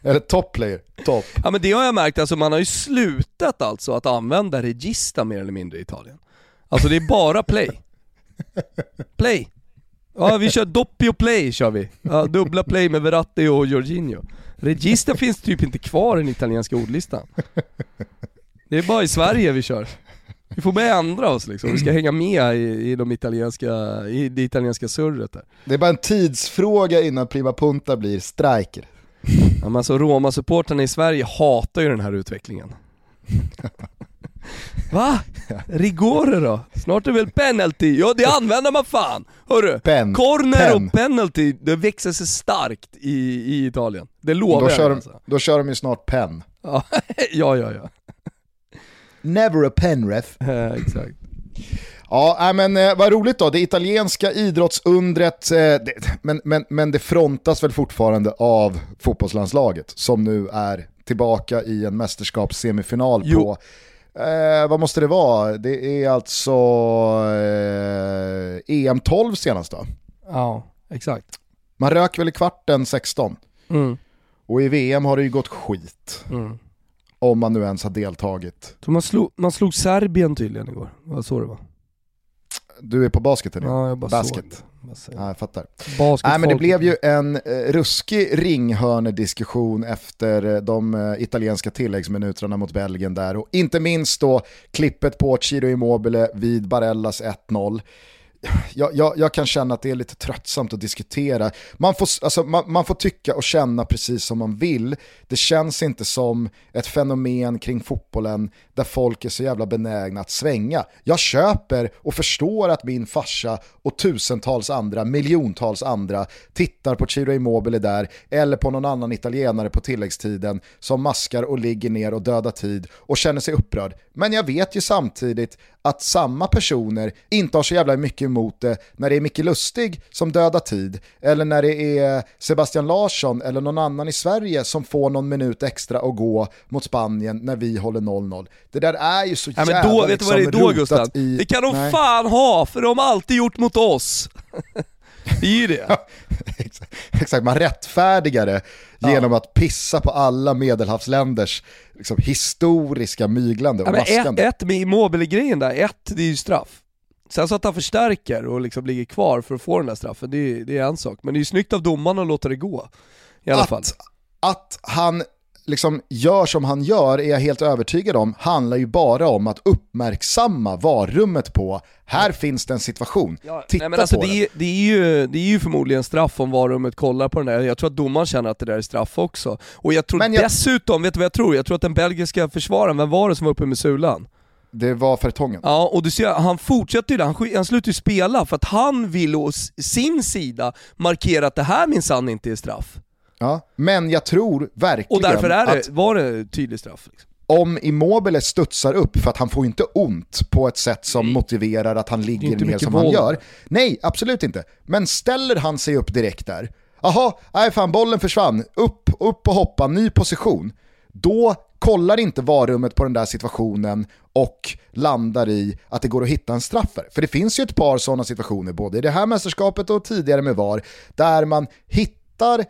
Eller top player, top. Ja men det har jag märkt, alltså man har ju slutat alltså att använda regista mer eller mindre i Italien. Alltså det är bara play. Play. Ja vi kör doppio play kör vi. Ja, dubbla play med Verratti och Jorginho. Regista finns typ inte kvar i den italienska ordlistan. Det är bara i Sverige vi kör. Vi får börja ändra oss liksom, vi ska hänga med i, i, de italienska, i det italienska surret där. Det är bara en tidsfråga innan Prima Punta blir striker. Ja, men alltså Roma-supportrarna i Sverige hatar ju den här utvecklingen. Va? Rigore då? Snart är väl penalty? Ja det använder man fan! Hörru, pen. corner pen. och penalty, det växer sig starkt i, i Italien. Det lovar då jag kör, alltså. Då kör de ju snart pen. ja, ja, ja. Never a penref. exakt. Ja, men eh, vad roligt då. Det italienska idrottsundret, eh, det, men, men, men det frontas väl fortfarande av fotbollslandslaget som nu är tillbaka i en mästerskapssemifinal jo. på Eh, vad måste det vara? Det är alltså eh, EM12 senast då? Ja, exakt. Man rök väl i kvarten 16. Mm. Och i VM har det ju gått skit. Mm. Om man nu ens har deltagit. Så man, slog, man slog Serbien tydligen igår, var så det var. Du är på basketen nu? Ja, jag bara Basket. såg Ja, jag fattar. Nej, men det blev ju en eh, ruskig ringhörnediskussion efter eh, de eh, italienska tilläggsminuterna mot Belgien där och inte minst då klippet på Ciro Immobile vid Barellas 1-0 jag, jag, jag, kan känna att det är lite tröttsamt att diskutera. Man får, alltså, man, man, får tycka och känna precis som man vill. Det känns inte som ett fenomen kring fotbollen där folk är så jävla benägna att svänga. Jag köper och förstår att min farsa och tusentals andra, miljontals andra tittar på Ciro Immobile där eller på någon annan italienare på tilläggstiden som maskar och ligger ner och dödar tid och känner sig upprörd. Men jag vet ju samtidigt att samma personer inte har så jävla mycket emot det när det är Micke Lustig som dödar tid eller när det är Sebastian Larsson eller någon annan i Sverige som får någon minut extra att gå mot Spanien när vi håller 0-0. Det där är ju så jävla ja, men då, liksom, vet du vad det är då Gustav? I... Det kan de Nej. fan ha, för de har alltid gjort mot oss. Det är ju det. Exakt, man rättfärdigar det ja. genom att pissa på alla medelhavsländers liksom, historiska myglande och ja, maskande. Ett, ett med Immobile-grejen där, ett det är ju straff. Sen så att han förstärker och liksom ligger kvar för att få den där straffen, det är, det är en sak. Men det är ju snyggt av domaren att låta det gå. I alla att, fall. Att han liksom gör som han gör är jag helt övertygad om handlar ju bara om att uppmärksamma varummet på, här finns det en situation, ja, titta nej, alltså, på det. Är, det, är ju, det är ju förmodligen straff om varummet kollar på den där, jag tror att domaren känner att det där är straff också. Och jag tror jag... dessutom, vet du vad jag tror? Jag tror att den belgiska försvararen, vem var det som var uppe med sulan? Det var Fertongen. Ja, och du ser, han fortsätter ju det, han, han slutar ju spela för att han vill å sin sida markera att det här minsann inte är straff. Ja, men jag tror verkligen Och därför är det, var det tydlig straff. Liksom. Om Immobile studsar upp, för att han får inte ont på ett sätt som Nej. motiverar att han ligger ner som våld. han gör. Nej, absolut inte. Men ställer han sig upp direkt där, jaha, nej fan bollen försvann, upp, upp och hoppa, ny position. Då kollar inte varummet på den där situationen och landar i att det går att hitta en straffare. För det finns ju ett par sådana situationer, både i det här mästerskapet och tidigare med VAR, där man hittar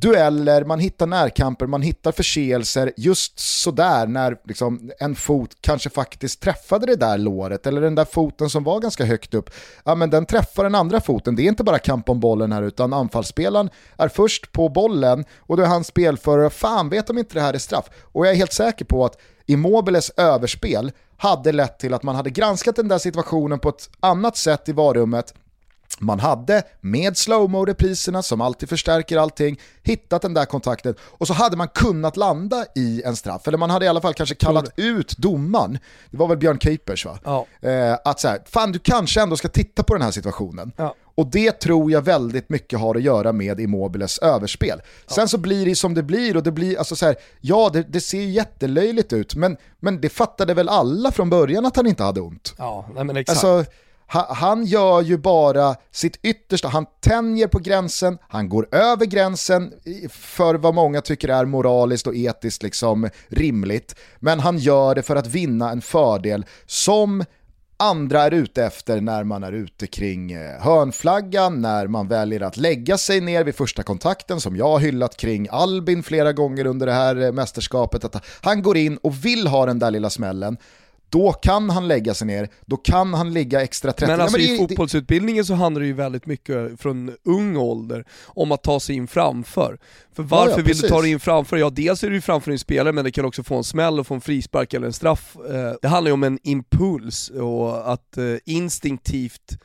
dueller, man hittar närkamper, man hittar förseelser just sådär när liksom en fot kanske faktiskt träffade det där låret eller den där foten som var ganska högt upp. Ja men den träffar den andra foten, det är inte bara kamp om bollen här utan anfallsspelaren är först på bollen och då är han spelförare, fan vet om inte det här är straff. Och jag är helt säker på att Immobiles överspel hade lett till att man hade granskat den där situationen på ett annat sätt i varummet man hade, med slowmo-repriserna som alltid förstärker allting, hittat den där kontakten och så hade man kunnat landa i en straff. Eller man hade i alla fall kanske kallat ut domaren, det var väl Björn Kuipers va? Ja. Eh, att så fan du kanske ändå ska titta på den här situationen. Ja. Och det tror jag väldigt mycket har att göra med Immobiles överspel. Ja. Sen så blir det som det blir och det blir, alltså så här, ja det, det ser jättelöjligt ut men, men det fattade väl alla från början att han inte hade ont. Ja, nej men exakt. Alltså, han gör ju bara sitt yttersta, han tänjer på gränsen, han går över gränsen för vad många tycker är moraliskt och etiskt liksom rimligt, men han gör det för att vinna en fördel som andra är ute efter när man är ute kring eh, hörnflaggan, när man väljer att lägga sig ner vid första kontakten som jag har hyllat kring Albin flera gånger under det här eh, mästerskapet. Att han går in och vill ha den där lilla smällen då kan han lägga sig ner, då kan han ligga extra 30. Men alltså ja, men i fotbollsutbildningen så handlar det ju väldigt mycket från ung ålder om att ta sig in framför. För varför ja, ja, vill du ta dig in framför? Ja, dels är du framför din spelare men det kan också få en smäll och få en frispark eller en straff. Eh, det handlar ju om en impuls och att eh, instinktivt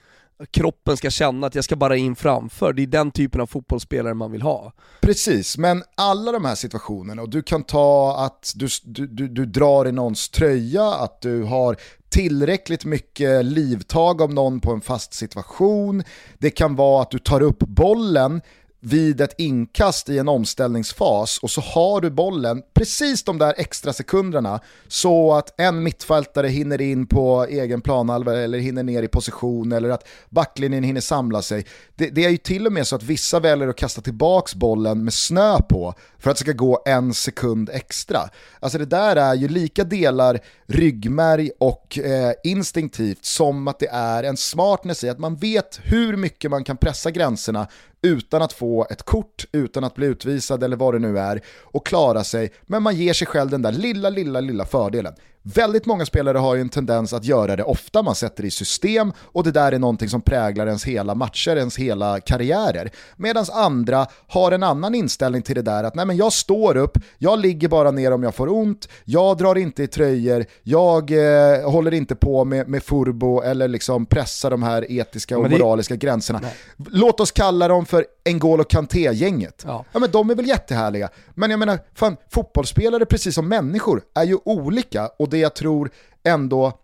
kroppen ska känna att jag ska bara in framför. Det är den typen av fotbollsspelare man vill ha. Precis, men alla de här situationerna, och du kan ta att du, du, du, du drar i någons tröja, att du har tillräckligt mycket livtag om någon på en fast situation. Det kan vara att du tar upp bollen vid ett inkast i en omställningsfas och så har du bollen precis de där extra sekunderna så att en mittfältare hinner in på egen planhalva eller hinner ner i position eller att backlinjen hinner samla sig. Det, det, är ju till och med så att vissa väljer att kasta tillbaks bollen med snö på för att det ska gå en sekund extra. Alltså det där är ju lika delar ryggmärg och eh, instinktivt som att det är en smartness i att man vet hur mycket man kan pressa gränserna utan att få ett kort, utan att bli utvisad eller vad det nu är och klara sig, men man ger sig själv den där lilla, lilla, lilla fördelen. Väldigt många spelare har ju en tendens att göra det ofta, man sätter det i system och det där är någonting som präglar ens hela matcher, ens hela karriärer. Medan andra har en annan inställning till det där att nej men jag står upp, jag ligger bara ner om jag får ont, jag drar inte i tröjor, jag eh, håller inte på med, med furbo eller liksom pressar de här etiska och det... moraliska gränserna. Nej. Låt oss kalla dem för N'Golo Kanté-gänget. Ja. ja men de är väl jättehärliga. Men jag menar, fan, fotbollsspelare precis som människor är ju olika och det jag tror ändå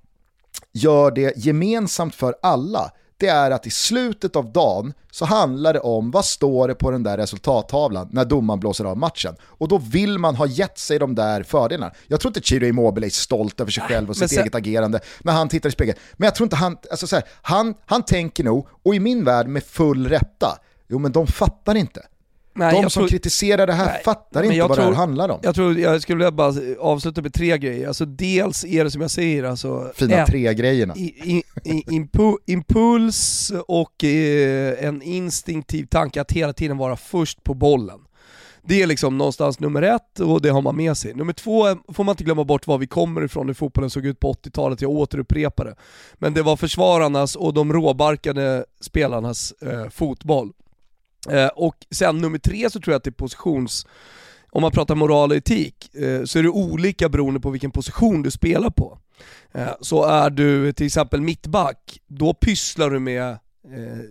gör det gemensamt för alla, det är att i slutet av dagen så handlar det om vad står det på den där resultattavlan när domaren blåser av matchen. Och då vill man ha gett sig de där fördelarna. Jag tror inte Chiro Immobile är stolt över sig själv och sitt sen... eget agerande när han tittar i spegeln. Men jag tror inte han, alltså så här, han, han tänker nog, och i min värld med full rätta, jo men de fattar inte. Nej, de som tror, kritiserar det här nej, fattar inte vad tror, det här handlar om. Jag tror, jag skulle vilja bara avsluta med tre grejer. Alltså dels är det som jag säger, alltså, Fina ett, tre grejerna. I, i, impu, impuls och eh, en instinktiv tanke att hela tiden vara först på bollen. Det är liksom någonstans nummer ett och det har man med sig. Nummer två får man inte glömma bort var vi kommer ifrån, hur fotbollen såg ut på 80-talet, jag återupprepar det. Men det var försvararnas och de råbarkade spelarnas eh, fotboll. Eh, och sen nummer tre så tror jag att det är positions om man pratar moral och etik, eh, så är det olika beroende på vilken position du spelar på. Eh, så är du till exempel mittback, då pysslar du med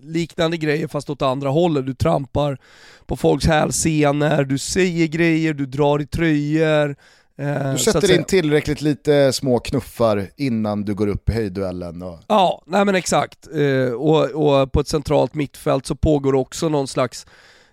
liknande grejer fast åt andra hållet. Du trampar på folks hälsenor, du säger grejer, du drar i tröjor. Du sätter in tillräckligt lite små knuffar innan du går upp i höjdduellen. Och... Ja, nej men exakt. Och, och på ett centralt mittfält så pågår också någon slags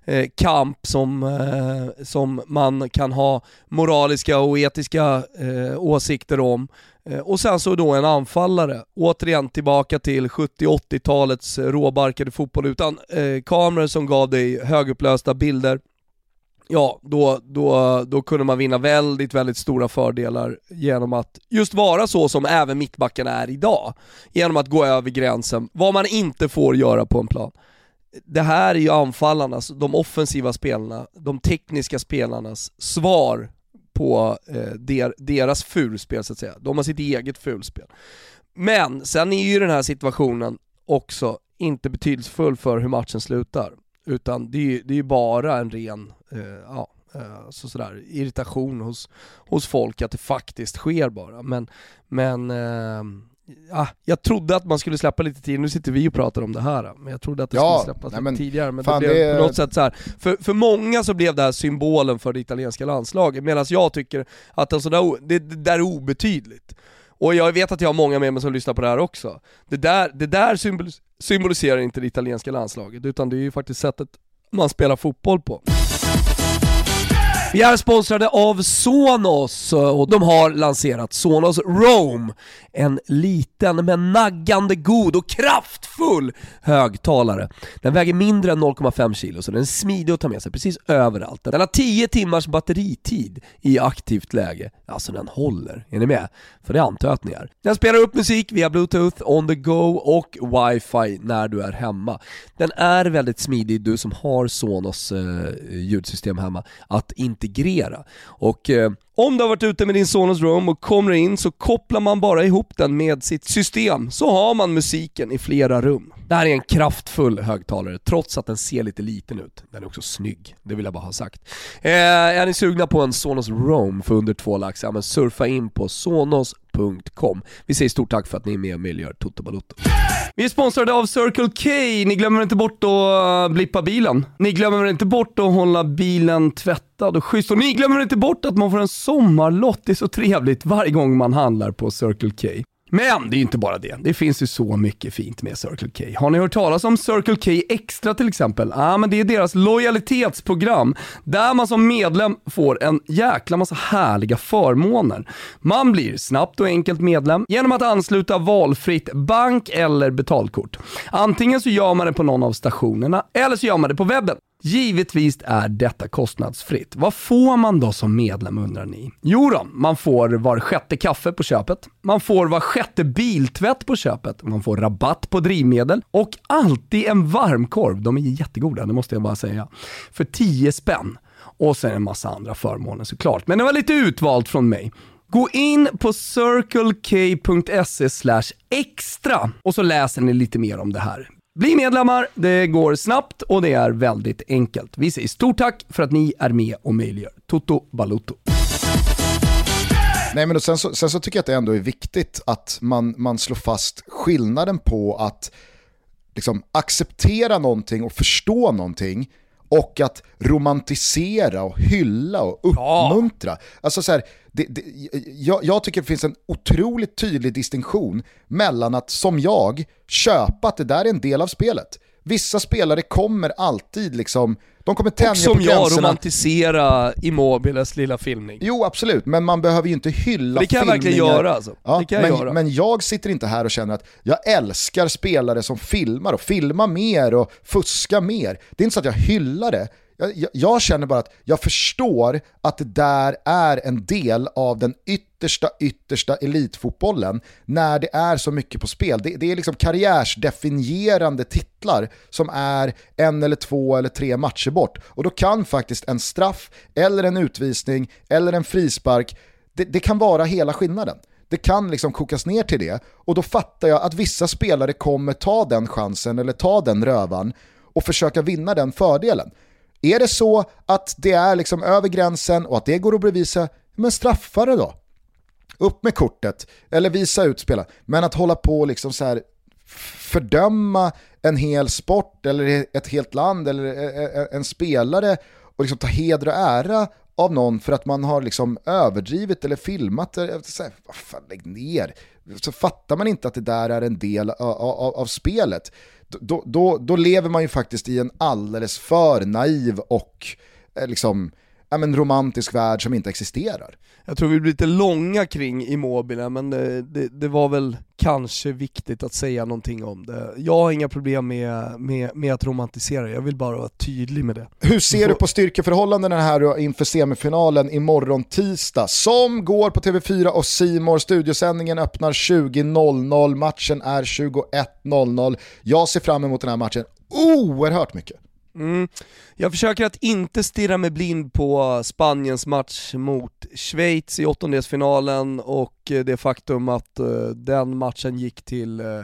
eh, kamp som, eh, som man kan ha moraliska och etiska eh, åsikter om. Eh, och sen så då en anfallare, återigen tillbaka till 70-80-talets råbarkade fotboll utan eh, kameror som gav dig högupplösta bilder. Ja, då, då, då kunde man vinna väldigt, väldigt stora fördelar genom att just vara så som även mittbackarna är idag. Genom att gå över gränsen, vad man inte får göra på en plan det här är ju anfallarnas, de offensiva spelarna, de tekniska spelarnas svar på eh, der, deras fulspel så att säga. De har sitt eget fulspel. Men sen är ju den här situationen också inte betydelsefull för hur matchen slutar. Utan det är ju det är bara en ren, eh, ja, eh, så sådär, irritation hos, hos folk att det faktiskt sker bara. Men, men eh, ja, jag trodde att man skulle släppa lite tidigare, nu sitter vi och pratar om det här, men jag trodde att det ja, skulle släppas nej, lite tidigare. Men det blev det... på något sätt så här. För, för många så blev det här symbolen för det italienska landslaget, medan jag tycker att en sådär, det, det där är obetydligt. Och jag vet att jag har många med mig som lyssnar på det här också. Det där, det där symboliserar inte det italienska landslaget, utan det är ju faktiskt sättet man spelar fotboll på. Vi är sponsrade av Sonos eh, och de har lanserat Sonos Roam. En liten men naggande god och kraftfull högtalare. Den väger mindre än 0,5 kilo så den är smidig att ta med sig precis överallt. Den har 10 timmars batteritid i aktivt läge. Alltså den håller, är ni med? För det antar jag att ni är. Den spelar upp musik via bluetooth, on the go och wifi när du är hemma. Den är väldigt smidig, du som har Sonos eh, ljudsystem hemma, att integrera. Och eh, om du har varit ute med din Sonos Roam och kommer in så kopplar man bara ihop den med sitt system, så har man musiken i flera rum. Det här är en kraftfull högtalare, trots att den ser lite liten ut. Den är också snygg, det vill jag bara ha sagt. Eh, är ni sugna på en Sonos Roam för under två lax, ja men surfa in på sonos.com. Vi säger stort tack för att ni är med och möjliggör Toto Balotto. Vi är sponsrade av Circle K, ni glömmer inte bort att eh, blippa bilen. Ni glömmer inte bort att hålla bilen tvättad och schysst. Och ni glömmer inte bort att man får en sommarlott, det är så trevligt varje gång man handlar på Circle K. Men det är ju inte bara det. Det finns ju så mycket fint med Circle K. Har ni hört talas om Circle K Extra till exempel? Ja, ah, men det är deras lojalitetsprogram där man som medlem får en jäkla massa härliga förmåner. Man blir snabbt och enkelt medlem genom att ansluta valfritt bank eller betalkort. Antingen så gör man det på någon av stationerna eller så gör man det på webben. Givetvis är detta kostnadsfritt. Vad får man då som medlem undrar ni? Jo då, man får var sjätte kaffe på köpet, man får var sjätte biltvätt på köpet, man får rabatt på drivmedel och alltid en varmkorv. De är jättegoda, det måste jag bara säga. För 10 spänn. Och sen en massa andra förmåner såklart. Men det var lite utvalt från mig. Gå in på circlek.se extra och så läser ni lite mer om det här. Bli medlemmar, det går snabbt och det är väldigt enkelt. Vi säger stort tack för att ni är med och möjliggör Toto Balutto. Nej men sen så, sen så tycker jag att det ändå är viktigt att man, man slår fast skillnaden på att liksom acceptera någonting och förstå någonting och att romantisera och hylla och uppmuntra. Ja. Alltså så här, det, det, jag, jag, tycker det finns en otroligt tydlig distinktion mellan att, som jag, köpa att det där är en del av spelet. Vissa spelare kommer alltid liksom, de kommer tänja gränserna. Och som jag, romantisera Immobiles lilla filmning. Jo absolut, men man behöver ju inte hylla det kan filmningar. jag verkligen göra alltså. Ja, det kan men, jag göra. men jag sitter inte här och känner att jag älskar spelare som filmar och filmar mer och fuskar mer. Det är inte så att jag hyllar det, jag, jag, känner bara att jag förstår att det där är en del av den yttersta, yttersta elitfotbollen när det är så mycket på spel. Det, det är liksom karriärsdefinierande titlar som är en eller två eller tre matcher bort. Och då kan faktiskt en straff, eller en utvisning, eller en frispark, det, det kan vara hela skillnaden. Det kan liksom kokas ner till det och då fattar jag att vissa spelare kommer ta den chansen eller ta den rövan och försöka vinna den fördelen. Är det så att det är liksom över gränsen och att det går att bevisa, men straffa det då. Upp med kortet, eller visa ut spelaren. Men att hålla på och liksom så här fördöma en hel sport eller ett helt land eller e, e, e, en spelare och liksom ta heder och ära av någon för att man har liksom överdrivit eller filmat. Så här, vad fan, lägg ner. Så fattar man inte att det där är en del av, av, av spelet då, då, då lever man ju faktiskt i en alldeles för naiv och eh, liksom, ja, men romantisk värld som inte existerar. Jag tror vi blir lite långa kring Immobile, men det, det, det, var väl kanske viktigt att säga någonting om det. Jag har inga problem med, med, med att romantisera, jag vill bara vara tydlig med det. Hur ser du på styrkeförhållandena här inför semifinalen imorgon tisdag, som går på TV4 och Simor. Studiosändningen öppnar 20.00, matchen är 21.00. Jag ser fram emot den här matchen oerhört mycket. Mm. Jag försöker att inte stirra mig blind på Spaniens match mot Schweiz i åttondelsfinalen och eh, det faktum att eh, den matchen gick till, eh,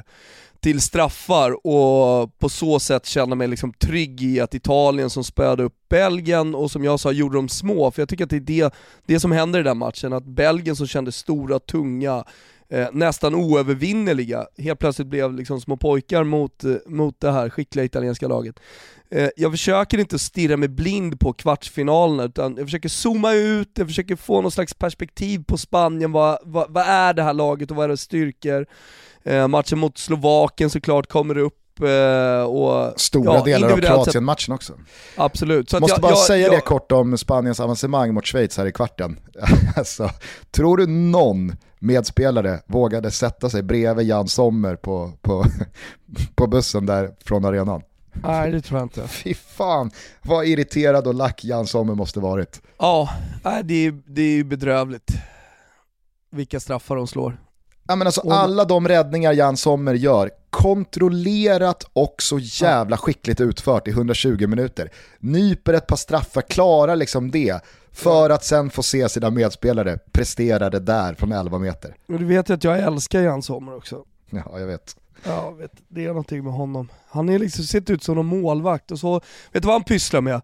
till straffar och på så sätt känna mig liksom trygg i att Italien som spöade upp Belgien och som jag sa gjorde dem små, för jag tycker att det är det, det som händer i den matchen, att Belgien som kändes stora, tunga, eh, nästan oövervinneliga, helt plötsligt blev liksom små pojkar mot, eh, mot det här skickliga italienska laget. Eh, jag försöker inte stirra mig blind på kvartsfinalerna, utan jag försöker zooma ut, jag försöker få någon slags perspektiv på Spanien, vad, vad, vad är det här laget och vad är dess styrkor? Eh, matchen mot Slovakien såklart kommer upp, eh, och, Stora ja, delar av Kroatien-matchen också. Absolut. Så Måste jag, bara jag, säga jag, det kort om Spaniens avancemang mot Schweiz här i kvarten. alltså, tror du någon medspelare vågade sätta sig bredvid Jan Sommer på, på, på bussen där från arenan? Nej det tror jag inte. Fy fan vad irriterad och lack Jan Sommer måste varit. Ja, det är, det är bedrövligt. Vilka straffar de slår. Ja, men alltså, alla de räddningar Jan Sommer gör, kontrollerat och så jävla skickligt utfört i 120 minuter. Nyper ett par straffar, klarar liksom det, för att sen få se sina medspelare prestera det där från 11 meter. Och du vet ju att jag älskar Jan Sommer också. Ja, jag vet. Ja, vet, det är någonting med honom. Han är liksom, sett ut som en målvakt och så, vet du vad han pysslar med?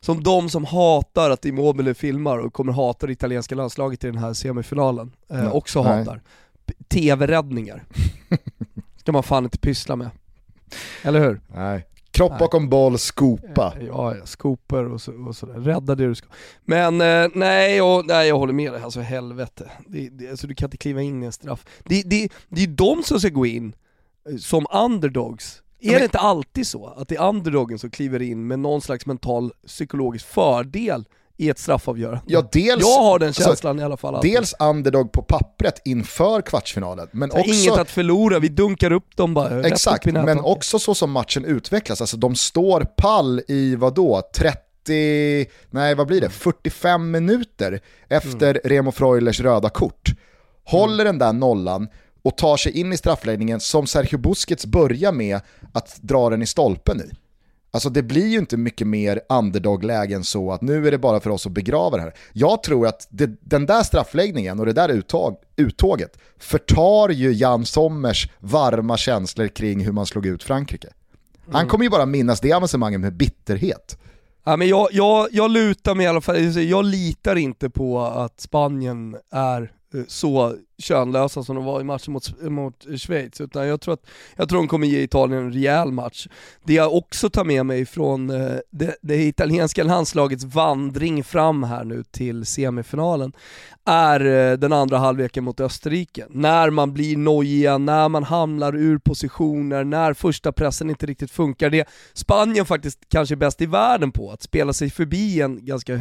Som de som hatar att Immobile filmar och kommer hata det italienska landslaget i den här semifinalen, eh, också Nej. hatar. TV-räddningar. ska man fan inte pyssla med. Eller hur? Nej. Kropp bakom boll, skopa. Ja, ja skoper och, så, och sådär. Rädda det du ska. Men eh, nej, och, nej, jag håller med dig. Alltså helvete. Det, det, alltså, du kan inte kliva in i en straff. Det, det, det är de som ska gå in eh, som underdogs. Är men... det inte alltid så? Att det är underdogen som kliver in med någon slags mental psykologisk fördel i ett straffavgörande. Ja, dels, jag har den alltså, känslan alltså, i alla fall. Alltid. Dels underdog på pappret inför kvartsfinalen. Men också, inget att förlora, vi dunkar upp dem bara. Exakt, men också så som matchen utvecklas. Alltså de står pall i vadå, 30, nej vad blir det, 45 minuter efter mm. Remo Freulers röda kort. Håller mm. den där nollan och tar sig in i straffläggningen som Sergio Busquets börjar med att dra den i stolpen i. Alltså det blir ju inte mycket mer underdog-läge än så att nu är det bara för oss att begrava det här. Jag tror att det, den där straffläggningen och det där uttag, uttåget förtar ju Jan Sommers varma känslor kring hur man slog ut Frankrike. Han mm. kommer ju bara minnas det avancemanget med bitterhet. Ja, men jag, jag, jag lutar mig i alla fall, jag litar inte på att Spanien är Eh, så könlösa som de var i matchen mot, mot Schweiz, utan jag tror att jag tror de kommer ge Italien en rejäl match. Det jag också tar med mig från eh, det, det italienska landslagets vandring fram här nu till semifinalen är eh, den andra halvleken mot Österrike. När man blir nojiga, när man hamnar ur positioner, när första pressen inte riktigt funkar. Det Spanien faktiskt kanske är bäst i världen på, att spela sig förbi en ganska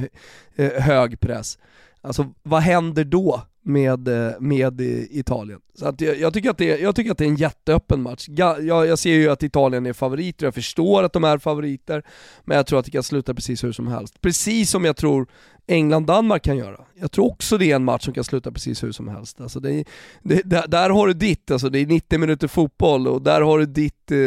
hög press. Alltså vad händer då? Med, eh, med Italien. Så att jag, jag, tycker att det, jag tycker att det är en jätteöppen match. Jag, jag ser ju att Italien är favoriter, jag förstår att de är favoriter, men jag tror att det kan sluta precis hur som helst. Precis som jag tror England-Danmark kan göra. Jag tror också det är en match som kan sluta precis hur som helst. Alltså det, det, där, där, har du ditt, alltså det är 90 minuter fotboll och där har du ditt eh,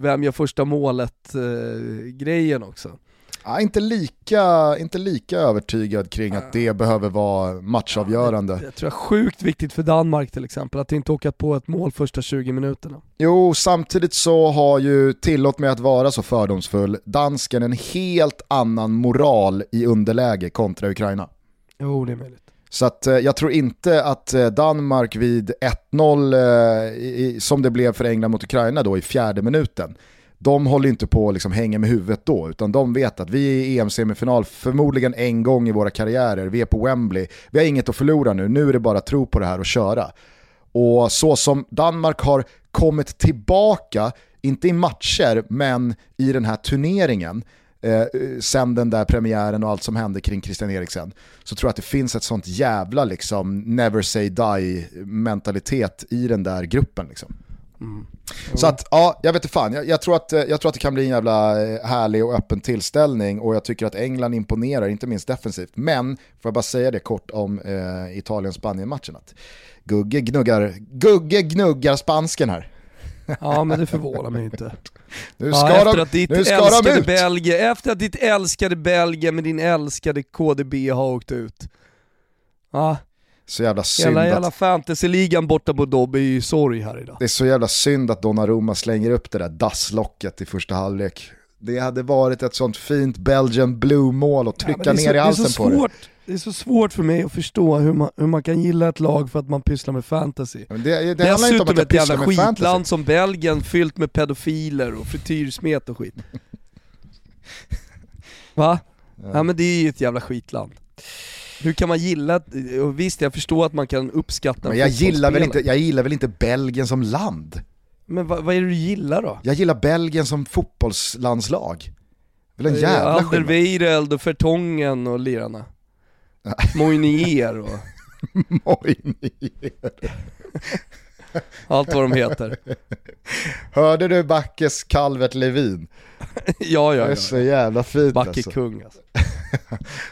vem gör första målet eh, grejen också. Ja, inte, lika, inte lika övertygad kring att det behöver vara matchavgörande. Jag, jag tror det är sjukt viktigt för Danmark till exempel, att inte åka på ett mål första 20 minuterna. Jo, samtidigt så har ju, tillåt mig att vara så fördomsfull, dansken en helt annan moral i underläge kontra Ukraina. Jo, det är möjligt. Så att, eh, jag tror inte att eh, Danmark vid 1-0, eh, som det blev för England mot Ukraina då i fjärde minuten, de håller inte på att liksom hänga med huvudet då, utan de vet att vi är i EM-semifinal förmodligen en gång i våra karriärer, vi är på Wembley, vi har inget att förlora nu, nu är det bara att tro på det här och köra. Och så som Danmark har kommit tillbaka, inte i matcher, men i den här turneringen, eh, sen den där premiären och allt som hände kring Christian Eriksen, så tror jag att det finns ett sånt jävla liksom never say die mentalitet i den där gruppen. Liksom. Mm. Så att, ja, jag vet inte fan. Jag, jag, tror att, jag tror att det kan bli en jävla eh, härlig och öppen tillställning och jag tycker att England imponerar, inte minst defensivt. Men, får jag bara säga det kort om eh, Italien-Spanien-matchen, att Gugge gnuggar, Gugge gnuggar spansken här. Ja men det förvånar mig inte. Nu ska, ja, de, ditt nu ska de ut! Belgien, efter att ditt älskade Belgien med din älskade KDB har åkt ut. Ja, så jävla synd Hela jävla fantasyligan borta på Dobby är ju sorg här idag. Det är så jävla synd att Donnarumma slänger upp det där dasslocket i första halvlek. Det hade varit ett sånt fint Belgian blue-mål att trycka ja, ner så, i halsen på svårt. det. Det är så svårt för mig att förstå hur man, hur man kan gilla ett lag för att man pysslar med fantasy. Men det, det Dessutom ett jävla skitland fantasy. som Belgien fyllt med pedofiler och frityrsmet och skit. Va? Ja. ja men det är ju ett jävla skitland. Hur kan man gilla, och visst jag förstår att man kan uppskatta Men jag gillar, väl inte, jag gillar väl inte Belgien som land? Men vad, vad är det du gillar då? Jag gillar Belgien som fotbollslandslag. Väl en jävla Alderweireld och Fertongen och lirarna. Moinier och... Moinier. Allt vad de heter. Hörde du Backes Calvert Levin? ja, ja, ja. Det är så jävla fint Backe alltså. kung alltså.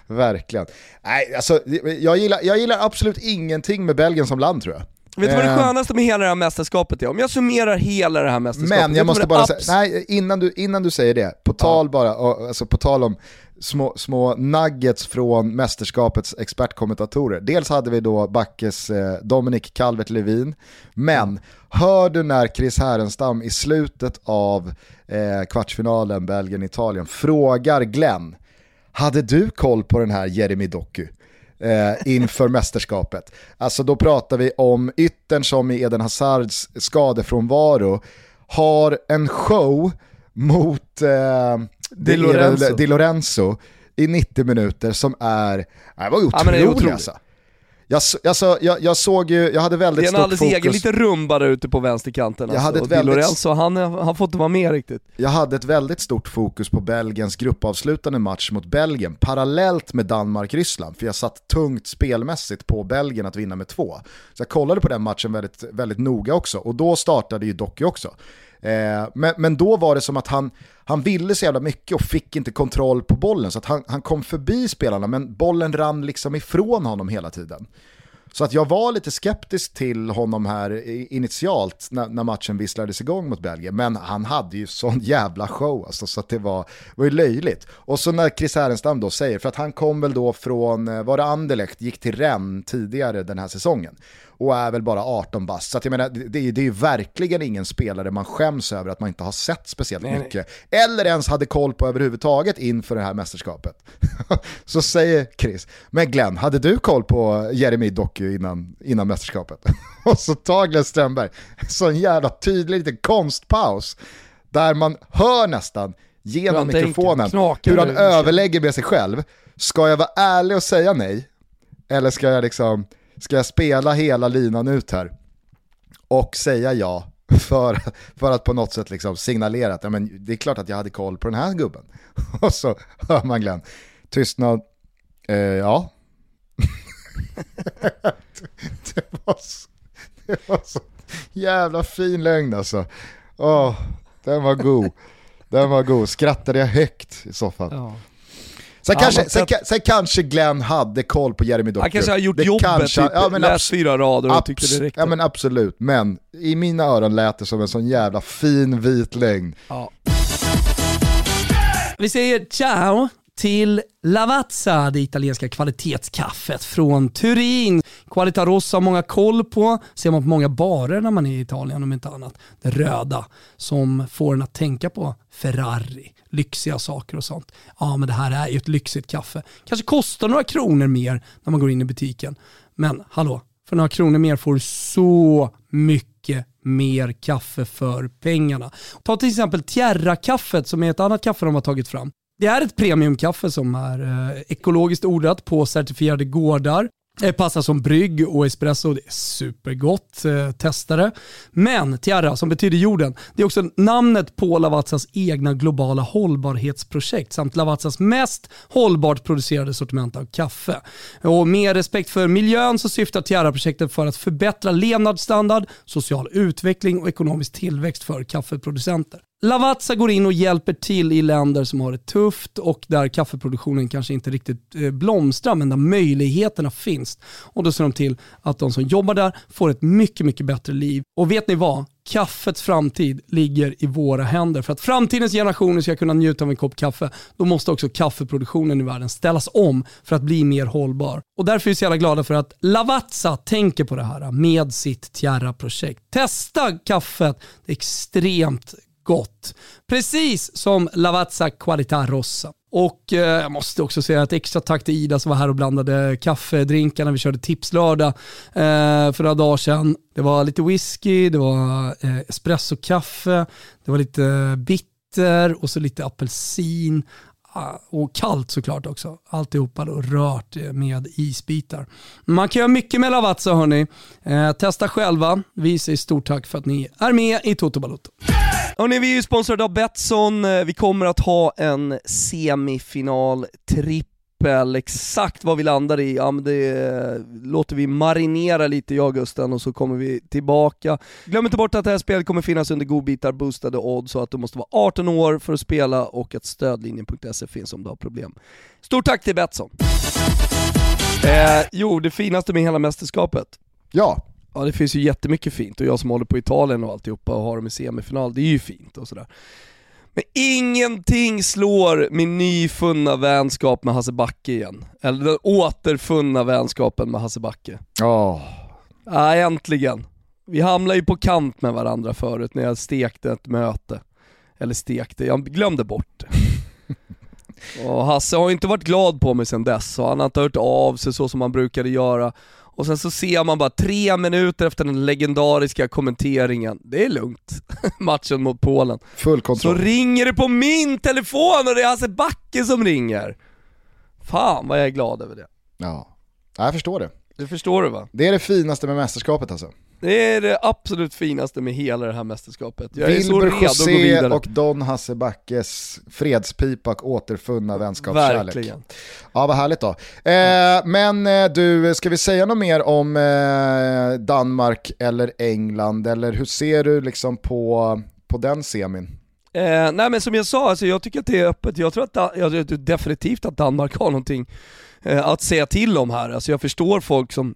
Verkligen. Nej, alltså, jag, gillar, jag gillar absolut ingenting med Belgien som land tror jag. Vet du vad det eh. skönaste med hela det här mästerskapet är? Om jag summerar hela det här mästerskapet. Men jag måste bara säga, nej innan du, innan du säger det, på tal bara, alltså på tal om små, små nuggets från mästerskapets expertkommentatorer. Dels hade vi då Backes eh, Dominic Calvert-Levin, men hör du när Chris Härenstam i slutet av eh, kvartsfinalen Belgien-Italien frågar Glenn, hade du koll på den här Jeremy Doku? Eh, inför mästerskapet. Alltså då pratar vi om yttern som i Eden Hazards skadefrånvaro har en show mot eh, Di, Lorenzo. Di Lorenzo i 90 minuter som är, det var otrolig, ja, otrolig. alltså. Jag, alltså, jag, jag, såg ju, jag hade väldigt stort fokus. Det är en alldeles egen liten rumba där ute på vänsterkanten. Jag alltså. hade ett väldigt... Lorenzo, han har fått vara med riktigt. Jag hade ett väldigt stort fokus på Belgiens gruppavslutande match mot Belgien, parallellt med Danmark-Ryssland, för jag satt tungt spelmässigt på Belgien att vinna med två. Så jag kollade på den matchen väldigt, väldigt noga också, och då startade ju Docky också. Eh, men, men då var det som att han, han ville så jävla mycket och fick inte kontroll på bollen. Så att han, han kom förbi spelarna men bollen rann liksom ifrån honom hela tiden. Så att jag var lite skeptisk till honom här initialt när, när, matchen visslades igång mot Belgien. Men han hade ju sån jävla show alltså, så att det var, var ju löjligt. Och så när Chris Härenstam då säger, för att han kom väl då från, eh, var det Anderlecht, gick till Rennes tidigare den här säsongen och är väl bara 18 bast. Så jag menar, det, det är ju verkligen ingen spelare man skäms över att man inte har sett speciellt nej, mycket. Nej. Eller ens hade koll på överhuvudtaget inför det här mästerskapet. så säger Chris, men Glenn, hade du koll på Jeremy Doku innan, innan mästerskapet? och så tar Glenn Strömberg en jävla tydlig liten konstpaus där man hör nästan genom mikrofonen hur han överlägger med sig själv. Ska jag vara ärlig och säga nej? Eller ska jag liksom ska jag spela hela linan ut här och säga ja för, för att på något sätt liksom signalera att ja, men det är klart att jag hade koll på den här gubben. Och så hör man Glenn, tystnad, eh, ja. var så, det var så jävla fin lögn alltså. Oh, den var god. Den var god, skrattade jag högt i soffan. Ja. Sen, Ja, kanske, sen, sen kanske Glenn hade koll på Jeremy Doku. Han kanske har gjort Det jobbet, kanske- typ, ja, men läst fyra rader och tyckte det räckte. Ja men absolut, men i mina öron lät det som en sån jävla fin vit lögn. Ja. Vi säger ciao till Lavazza, det italienska kvalitetskaffet från Turin. Qualita Rossa har många koll på, ser man på många barer när man är i Italien om inte annat. Det röda som får en att tänka på Ferrari, lyxiga saker och sånt. Ja men det här är ju ett lyxigt kaffe. Kanske kostar några kronor mer när man går in i butiken. Men hallå, för några kronor mer får du så mycket mer kaffe för pengarna. Ta till exempel Tierra-kaffet som är ett annat kaffe de har tagit fram. Det är ett premiumkaffe som är eh, ekologiskt odlat på certifierade gårdar. Det passar som brygg och espresso, det är supergott. Eh, testa det. Men Tierra, som betyder jorden, det är också namnet på Lavazzas egna globala hållbarhetsprojekt samt Lavazzas mest hållbart producerade sortiment av kaffe. Och med respekt för miljön så syftar Tierra-projektet för att förbättra levnadsstandard, social utveckling och ekonomisk tillväxt för kaffeproducenter. Lavazza går in och hjälper till i länder som har det tufft och där kaffeproduktionen kanske inte riktigt eh, blomstrar men där möjligheterna finns. Och då ser de till att de som jobbar där får ett mycket, mycket bättre liv. Och vet ni vad? Kaffets framtid ligger i våra händer. För att framtidens generationer ska kunna njuta av en kopp kaffe, då måste också kaffeproduktionen i världen ställas om för att bli mer hållbar. Och därför är vi så jävla glada för att Lavazza tänker på det här med sitt Tierra-projekt. Testa kaffet, det är extremt gott. Precis som Lavazza Qualità Rossa. Och eh, jag måste också säga ett extra tack till Ida som var här och blandade kaffedrinkar när vi körde tipslördag eh, för några dagar sedan. Det var lite whisky, det var eh, espressokaffe, det var lite bitter och så lite apelsin. Ah, och kallt såklart också. Alltihopa då rört eh, med isbitar. Man kan göra mycket med Lavazza hörni. Eh, testa själva. Vi säger stort tack för att ni är med i Toto Balotto. Hörni, vi är ju sponsrade av Betsson. Eh, vi kommer att ha en semifinal trippel. Exakt vad vi landar i, ja, men det eh, låter vi marinera lite jag och Gusten och så kommer vi tillbaka. Glöm inte bort att det här spelet kommer finnas under godbitar, boostade odds så att du måste vara 18 år för att spela och att stödlinjen.se finns om du har problem. Stort tack till Betsson! Eh, jo, det finaste med hela mästerskapet Ja, Ja det finns ju jättemycket fint och jag som håller på Italien och alltihopa och har dem i semifinal, det är ju fint och sådär. Men ingenting slår min nyfunna vänskap med Hasse Backe igen. Eller den återfunna vänskapen med Hasse Backe. Åh. Ja, äntligen. Vi hamnade ju på kant med varandra förut när jag stekte ett möte. Eller stekte, jag glömde bort det. Och Hasse har inte varit glad på mig sedan dess, så han har inte hört av sig så som han brukade göra. Och sen så ser man bara tre minuter efter den legendariska kommenteringen, det är lugnt, matchen mot Polen. full Så kontroll. ringer det på min telefon och det är Hasse Backe som ringer. Fan vad jag är glad över det. Ja. ja, jag förstår det. Det förstår du va? Det är det finaste med mästerskapet alltså. Det är det absolut finaste med hela det här mästerskapet. Jag är så Wilbur att gå José och Don Hasse Backes fredspipa och återfunna vänskapskärlek. Verkligen. Ja, vad härligt då. Eh, men eh, du, ska vi säga något mer om eh, Danmark eller England? Eller hur ser du liksom på, på den semin? Eh, nej men som jag sa, alltså, jag tycker att det är öppet. Jag tror att jag tror definitivt att Danmark har någonting eh, att säga till om här. Alltså, jag förstår folk som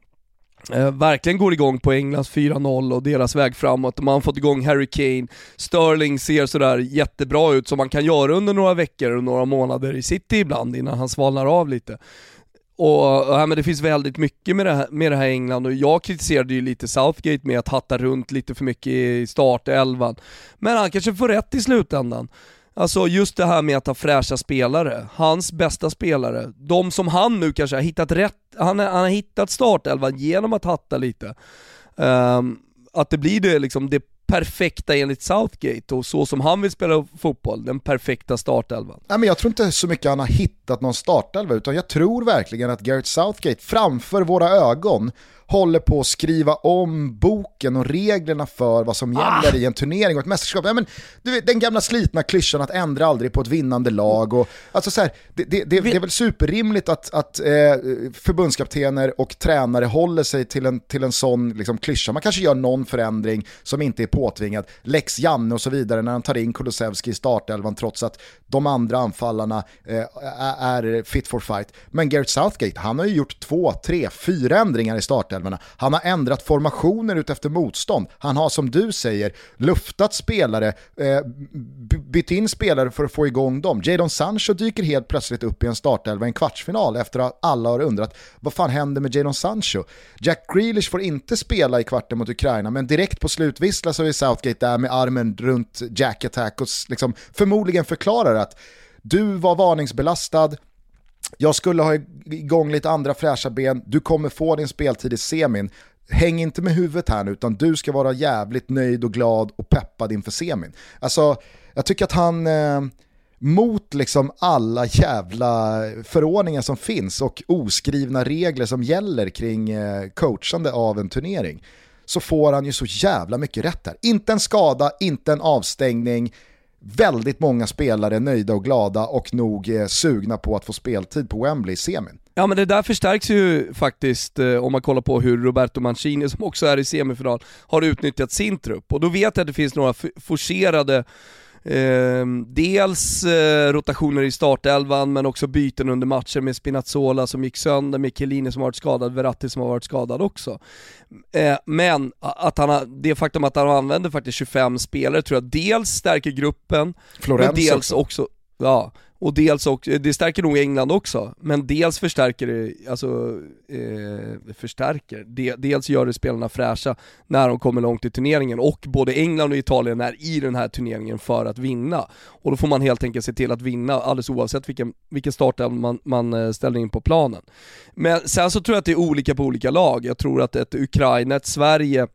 eh, verkligen går igång på Englands 4-0 och deras väg framåt. Man har fått igång Harry Kane, Sterling ser sådär jättebra ut som man kan göra under några veckor och några månader i City ibland innan han svalnar av lite. Och, och, ja, men det finns väldigt mycket med det, här, med det här England och jag kritiserade ju lite Southgate med att hatta runt lite för mycket i startelvan. Men han kanske får rätt i slutändan. Alltså just det här med att ha fräscha spelare, hans bästa spelare, de som han nu kanske har hittat rätt, han, har- han har hittat startelvan genom att hatta lite. Um, att det blir det, liksom, det perfekta enligt Southgate och så som han vill spela fotboll, den perfekta startelvan. Nej, men jag tror inte så mycket han har hittat någon startelva, utan jag tror verkligen att Gareth Southgate framför våra ögon håller på att skriva om boken och reglerna för vad som gäller Ah. i en turnering och ett mästerskap. Ja, men, du vet, den gamla slitna klyschan att ändra aldrig på ett vinnande lag. Och, alltså, så här, det, det, det, det är väl superrimligt att, att eh, förbundskaptener och tränare håller sig till en, till en sån liksom, klyscha. Man kanske gör någon förändring som inte är påtvingad. Lex Janne och så vidare när han tar in Kulusevski i startelvan trots att de andra anfallarna eh, är fit for fight. Men Gareth Southgate, han har ju gjort två, tre, fyra ändringar i startelvorna. Han har ändrat formationer utefter motstånd. Han har som du säger luftat spelare, eh, bytt in spelare för att få igång dem. Jadon Sancho dyker helt plötsligt upp i en startelva i en kvartsfinal efter att alla har undrat vad fan händer med Jadon Sancho? Jack Grealish får inte spela i kvarten mot Ukraina men direkt på slutvissla så är Southgate där med armen runt Jack Attack och liksom förmodligen förklarar att du var varningsbelastad, jag skulle ha igång lite andra fräscha ben, du kommer få din speltid i semin. Häng inte med huvudet här nu, utan du ska vara jävligt nöjd och glad och peppad inför semin. Alltså, jag tycker att han, eh, mot liksom alla jävla förordningar som finns och oskrivna regler som gäller kring eh, coachande av en turnering, så får han ju så jävla mycket rätt här. Inte en skada, inte en avstängning, väldigt många spelare nöjda och glada och nog eh, sugna på att få speltid på Wembley i semin. Ja men det där förstärks ju faktiskt eh, om man kollar på hur Roberto Mancini, som också är i semifinal, har utnyttjat sin trupp. Och då vet jag att det finns några forcerade Eh, dels eh, rotationer i startelvan men också byten under matcher med Spinazzola som gick sönder, med Chiellini som har varit skadad, Verratti som har varit skadad också. Eh, men att han har, det faktum att han använder faktiskt 25 spelare tror jag dels stärker gruppen, Florens men dels också. också. ja, och dels också, det stärker nog England också, men dels förstärker det, alltså, eh, förstärker, de, dels gör det spelarna fräscha när de kommer långt i turneringen och både England och Italien är i den här turneringen för att vinna. Och då får man helt enkelt se till att vinna alldeles oavsett vilken, vilken startelva man, man eh, ställer in på planen. Men sen så tror jag att det är olika på olika lag, jag tror att ett Ukraina, ett Sverige,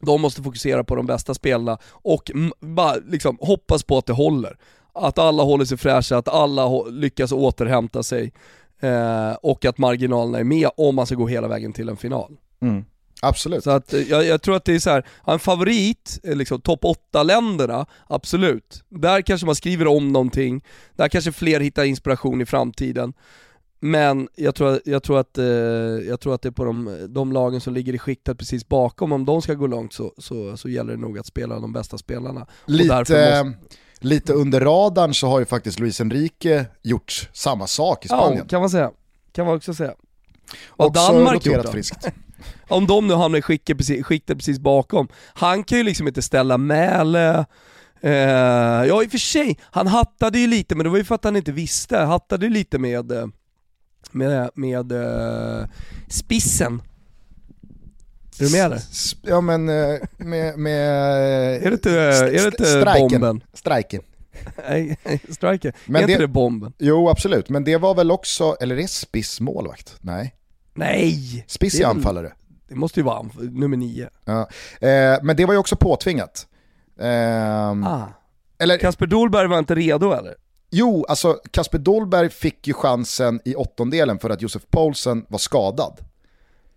de måste fokusera på de bästa spelarna och bara liksom hoppas på att det håller. Att alla håller sig fräscha, att alla lyckas återhämta sig eh, och att marginalerna är med om man ska gå hela vägen till en final. Mm. Absolut. Så att eh, jag, jag tror att det är så här, en favorit, eh, liksom topp 8-länderna, absolut. Där kanske man skriver om någonting, där kanske fler hittar inspiration i framtiden. Men jag tror, jag tror, att, eh, jag tror att det är på de, de lagen som ligger i skiktet precis bakom, om de ska gå långt så, så, så gäller det nog att spela de bästa spelarna. Lite, måste- lite under radarn så har ju faktiskt Luis Enrique gjort samma sak i Spanien. Ja, kan man säga. Kan man också säga. Vad Också Danmark gjort då? friskt. Om de nu hamnar i skiktet precis, skiktet precis bakom. Han kan ju liksom inte ställa Mäle, eh, ja i och för sig, han hattade ju lite men det var ju för att han inte visste, hattade ju lite med, eh, med, med eh, spissen. Är du med eller? Ja men eh, med... med Är det inte, är det inte strejken. bomben? Strejken. Nej, striker. Men är inte det- det bomben? Jo absolut, men det var väl också, eller är Spiss målvakt? Nej, Nej! Spiss Det är anfallare. Det måste ju vara nummer nio. Ja. Eh, men det var ju också påtvingat. Ehm, Ah. Eller Kasper Dolberg var inte redo eller? jo, alltså Kasper Dolberg fick ju chansen i åttondelen för att Josef Paulsen var skadad.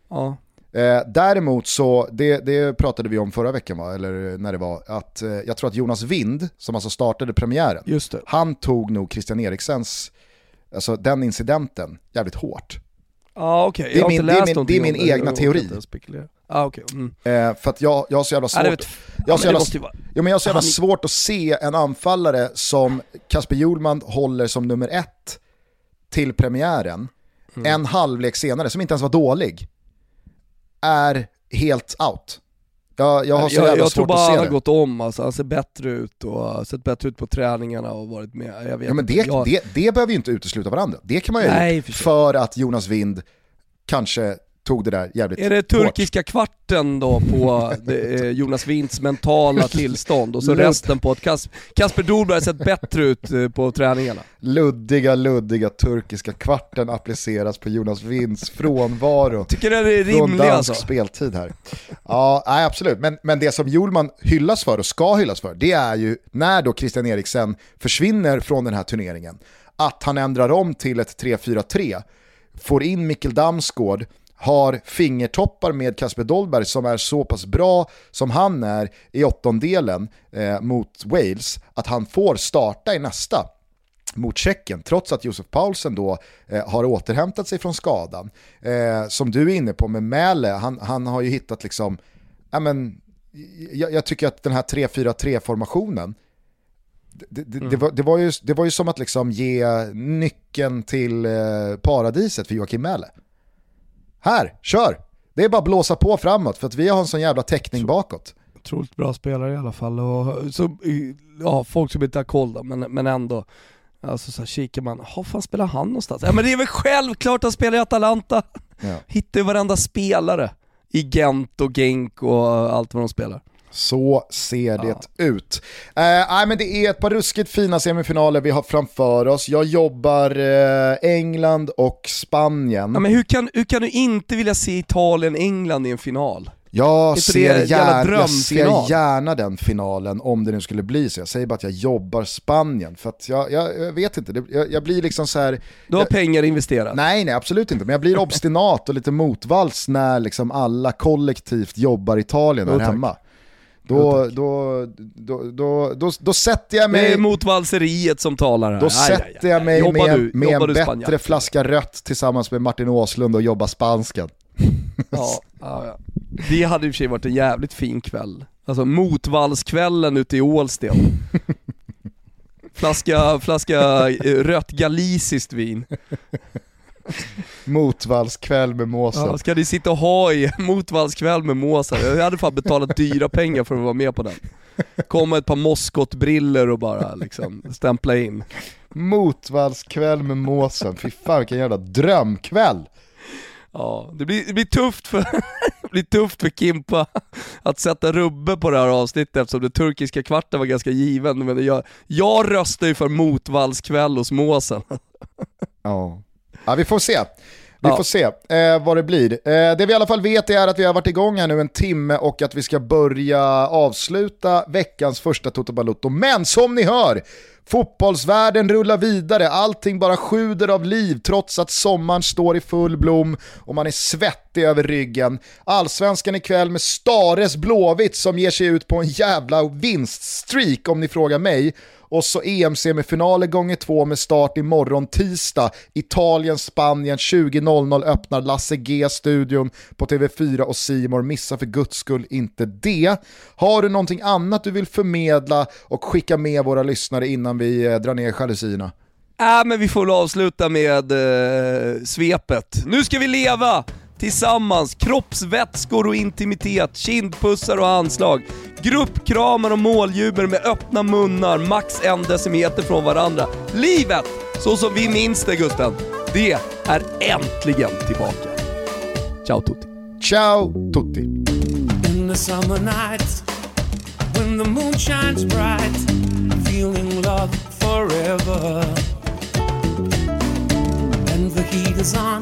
Ja. Eh, däremot så, det, det pratade vi om förra veckan va, eller när det var, att eh, jag tror att Jonas Wind, som alltså startade premiären, han tog nog Christian Eriksens, alltså den incidenten, jävligt hårt. Ja okej, Det är min- det är min- det är min egna teori. Ah, okej. Mm. Eh, för att jag, jag har så jävla Ja, svårt, vet, jag har så ja, jävla, vara... jo, men jag så jävla Han- svårt att se en anfallare som Kasper Hjulman håller som nummer ett till premiären, Mm. en halvlek senare, som inte ens var dålig, är helt out. Jag, jag har så jag, jävla jag tror svårt bara att han se har det. gått om alltså. han ser bättre ut och har sett bättre ut på träningarna och varit med. Jag Ja, men det, jag, det, det behöver ju inte utesluta varandra. Det kan man ju Nej, ha gjort för för att Jonas Wind kanske tog det där jävligt Är det hårt. turkiska kvarten då på Jonas Winds mentala tillstånd och så Ludd. resten på att Kas, Kasper Dolberg har sett bättre ut eh, på träningarna? Luddiga, luddiga turkiska kvarten appliceras på Jonas Winds frånvaro. Tycker det är Från rimligt dansk alltså? speltid här. Ja, nej, absolut. Men, men det som Hjulman hyllas för och ska hyllas för, det är ju när då Christian Eriksen försvinner från den här turneringen, att han ändrar om till ett 3-4-3, får in Mikkel Damsgaard, har fingertoppar med Kasper Dolberg som är så pass bra som han är i åttondelen eh, mot Wales, att han får starta i nästa mot Tjeckien, trots att Josef Paulsen då eh, har återhämtat sig från skadan. Eh, som du är inne på med Mäle, han, han har ju hittat liksom, ja men, jag, jag tycker att den här 3-4-3-formationen, det, det, mm. det, var, det, var ju, det var ju som att liksom ge nyckeln till eh, paradiset för Joakim Mäle. Här, kör! Det är bara att blåsa på framåt för att vi har en sån jävla täckning bakåt. Otroligt bra spelare i alla fall och så, ja, folk som inte har koll då, men, men ändå. Alltså så här, kikar man, har fan spelar han någonstans? Ja men det är väl självklart att han spelar i Atalanta! Ja. Hittar ju varenda spelare i Gent och Genk och allt vad de spelar. Så ser det ja. ut. Eh, nej, men det är ett par ruskigt fina semifinaler vi har framför oss. Jag jobbar eh, England och Spanien. Ja, men hur kan, hur kan du inte vilja se Italien-England i en final? Jag ser, gärna, jag ser gärna den finalen om det nu skulle bli så. Jag säger bara att jag jobbar Spanien. För att jag, jag, jag vet inte, jag, jag, blir liksom så här. Du har pengar investerat? Nej, nej absolut inte. Men jag blir obstinat och lite motvalls när liksom alla kollektivt jobbar Italien här hemma. Då, då, då, då, då, då, sätter jag mig... Det är motvalseriet som talar här. Då sätter jag mig med, med en bättre flaska rött tillsammans med Martin Åslund och jobbar spansken. Ja, ja. Det hade i och för sig varit en jävligt fin kväll. Alltså motvallskvällen ute i Ålsten. Flaska, flaska eh, rött galisiskt vin. Motvallskväll med måsen. Ja, ska ni sitta och ha i motvallskväll med måsen? Jag hade fan betalat dyra pengar för att vara med på den. Komma ett par moskotbriller och bara liksom stämpla in. Motvallskväll med måsen, fy fan vilken jävla drömkväll! Ja, det blir, det blir, tufft för, det blir tufft för Kimpa att sätta rubbe på det här avsnittet eftersom den turkiska kvarten var ganska given. Men jag, jag röstar ju för motvallskväll hos Måsen. Ja. Ja, vi får se. Vi ja. får se eh, vad det blir. Eh, det vi i alla fall vet är att vi har varit igång här nu en timme och att vi ska börja avsluta veckans första Toto Balutto. Men som ni hör, Fotbollsvärlden rullar vidare, allting bara sjuder av liv trots att sommaren står i full blom och man är svettig över ryggen. Allsvenskan ikväll med Stares Blåvitt som ger sig ut på en jävla vinststreak om ni frågar mig. Och så EM-semifinaler gånger två med start imorgon tisdag. Italien-Spanien 20.00 öppnar Lasse G-studion på TV4 och Simor. Missa för guds skull inte det. Har du någonting annat du vill förmedla och skicka med våra lyssnare innan vi eh, drar ner jalusierna? Äh, men vi får väl avsluta med eh, svepet. Nu ska vi leva! Tillsammans, kroppsvätskor och intimitet, kindpussar och anslag. Gruppkramar och måljubel med öppna munnar, max en decimeter från varandra. Livet, så som vi minns det Gusten, det är äntligen tillbaka. Ciao tutti. Ciao tutti. In the summer nights when the moon shines bright feeling love forever. And the heat is on.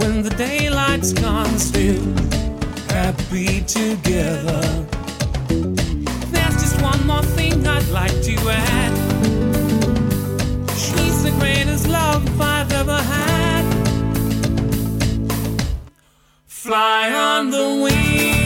When the daylight's gone still happy together. There's just one more thing I'd like to add. She's the greatest love I've ever had. Fly on the wing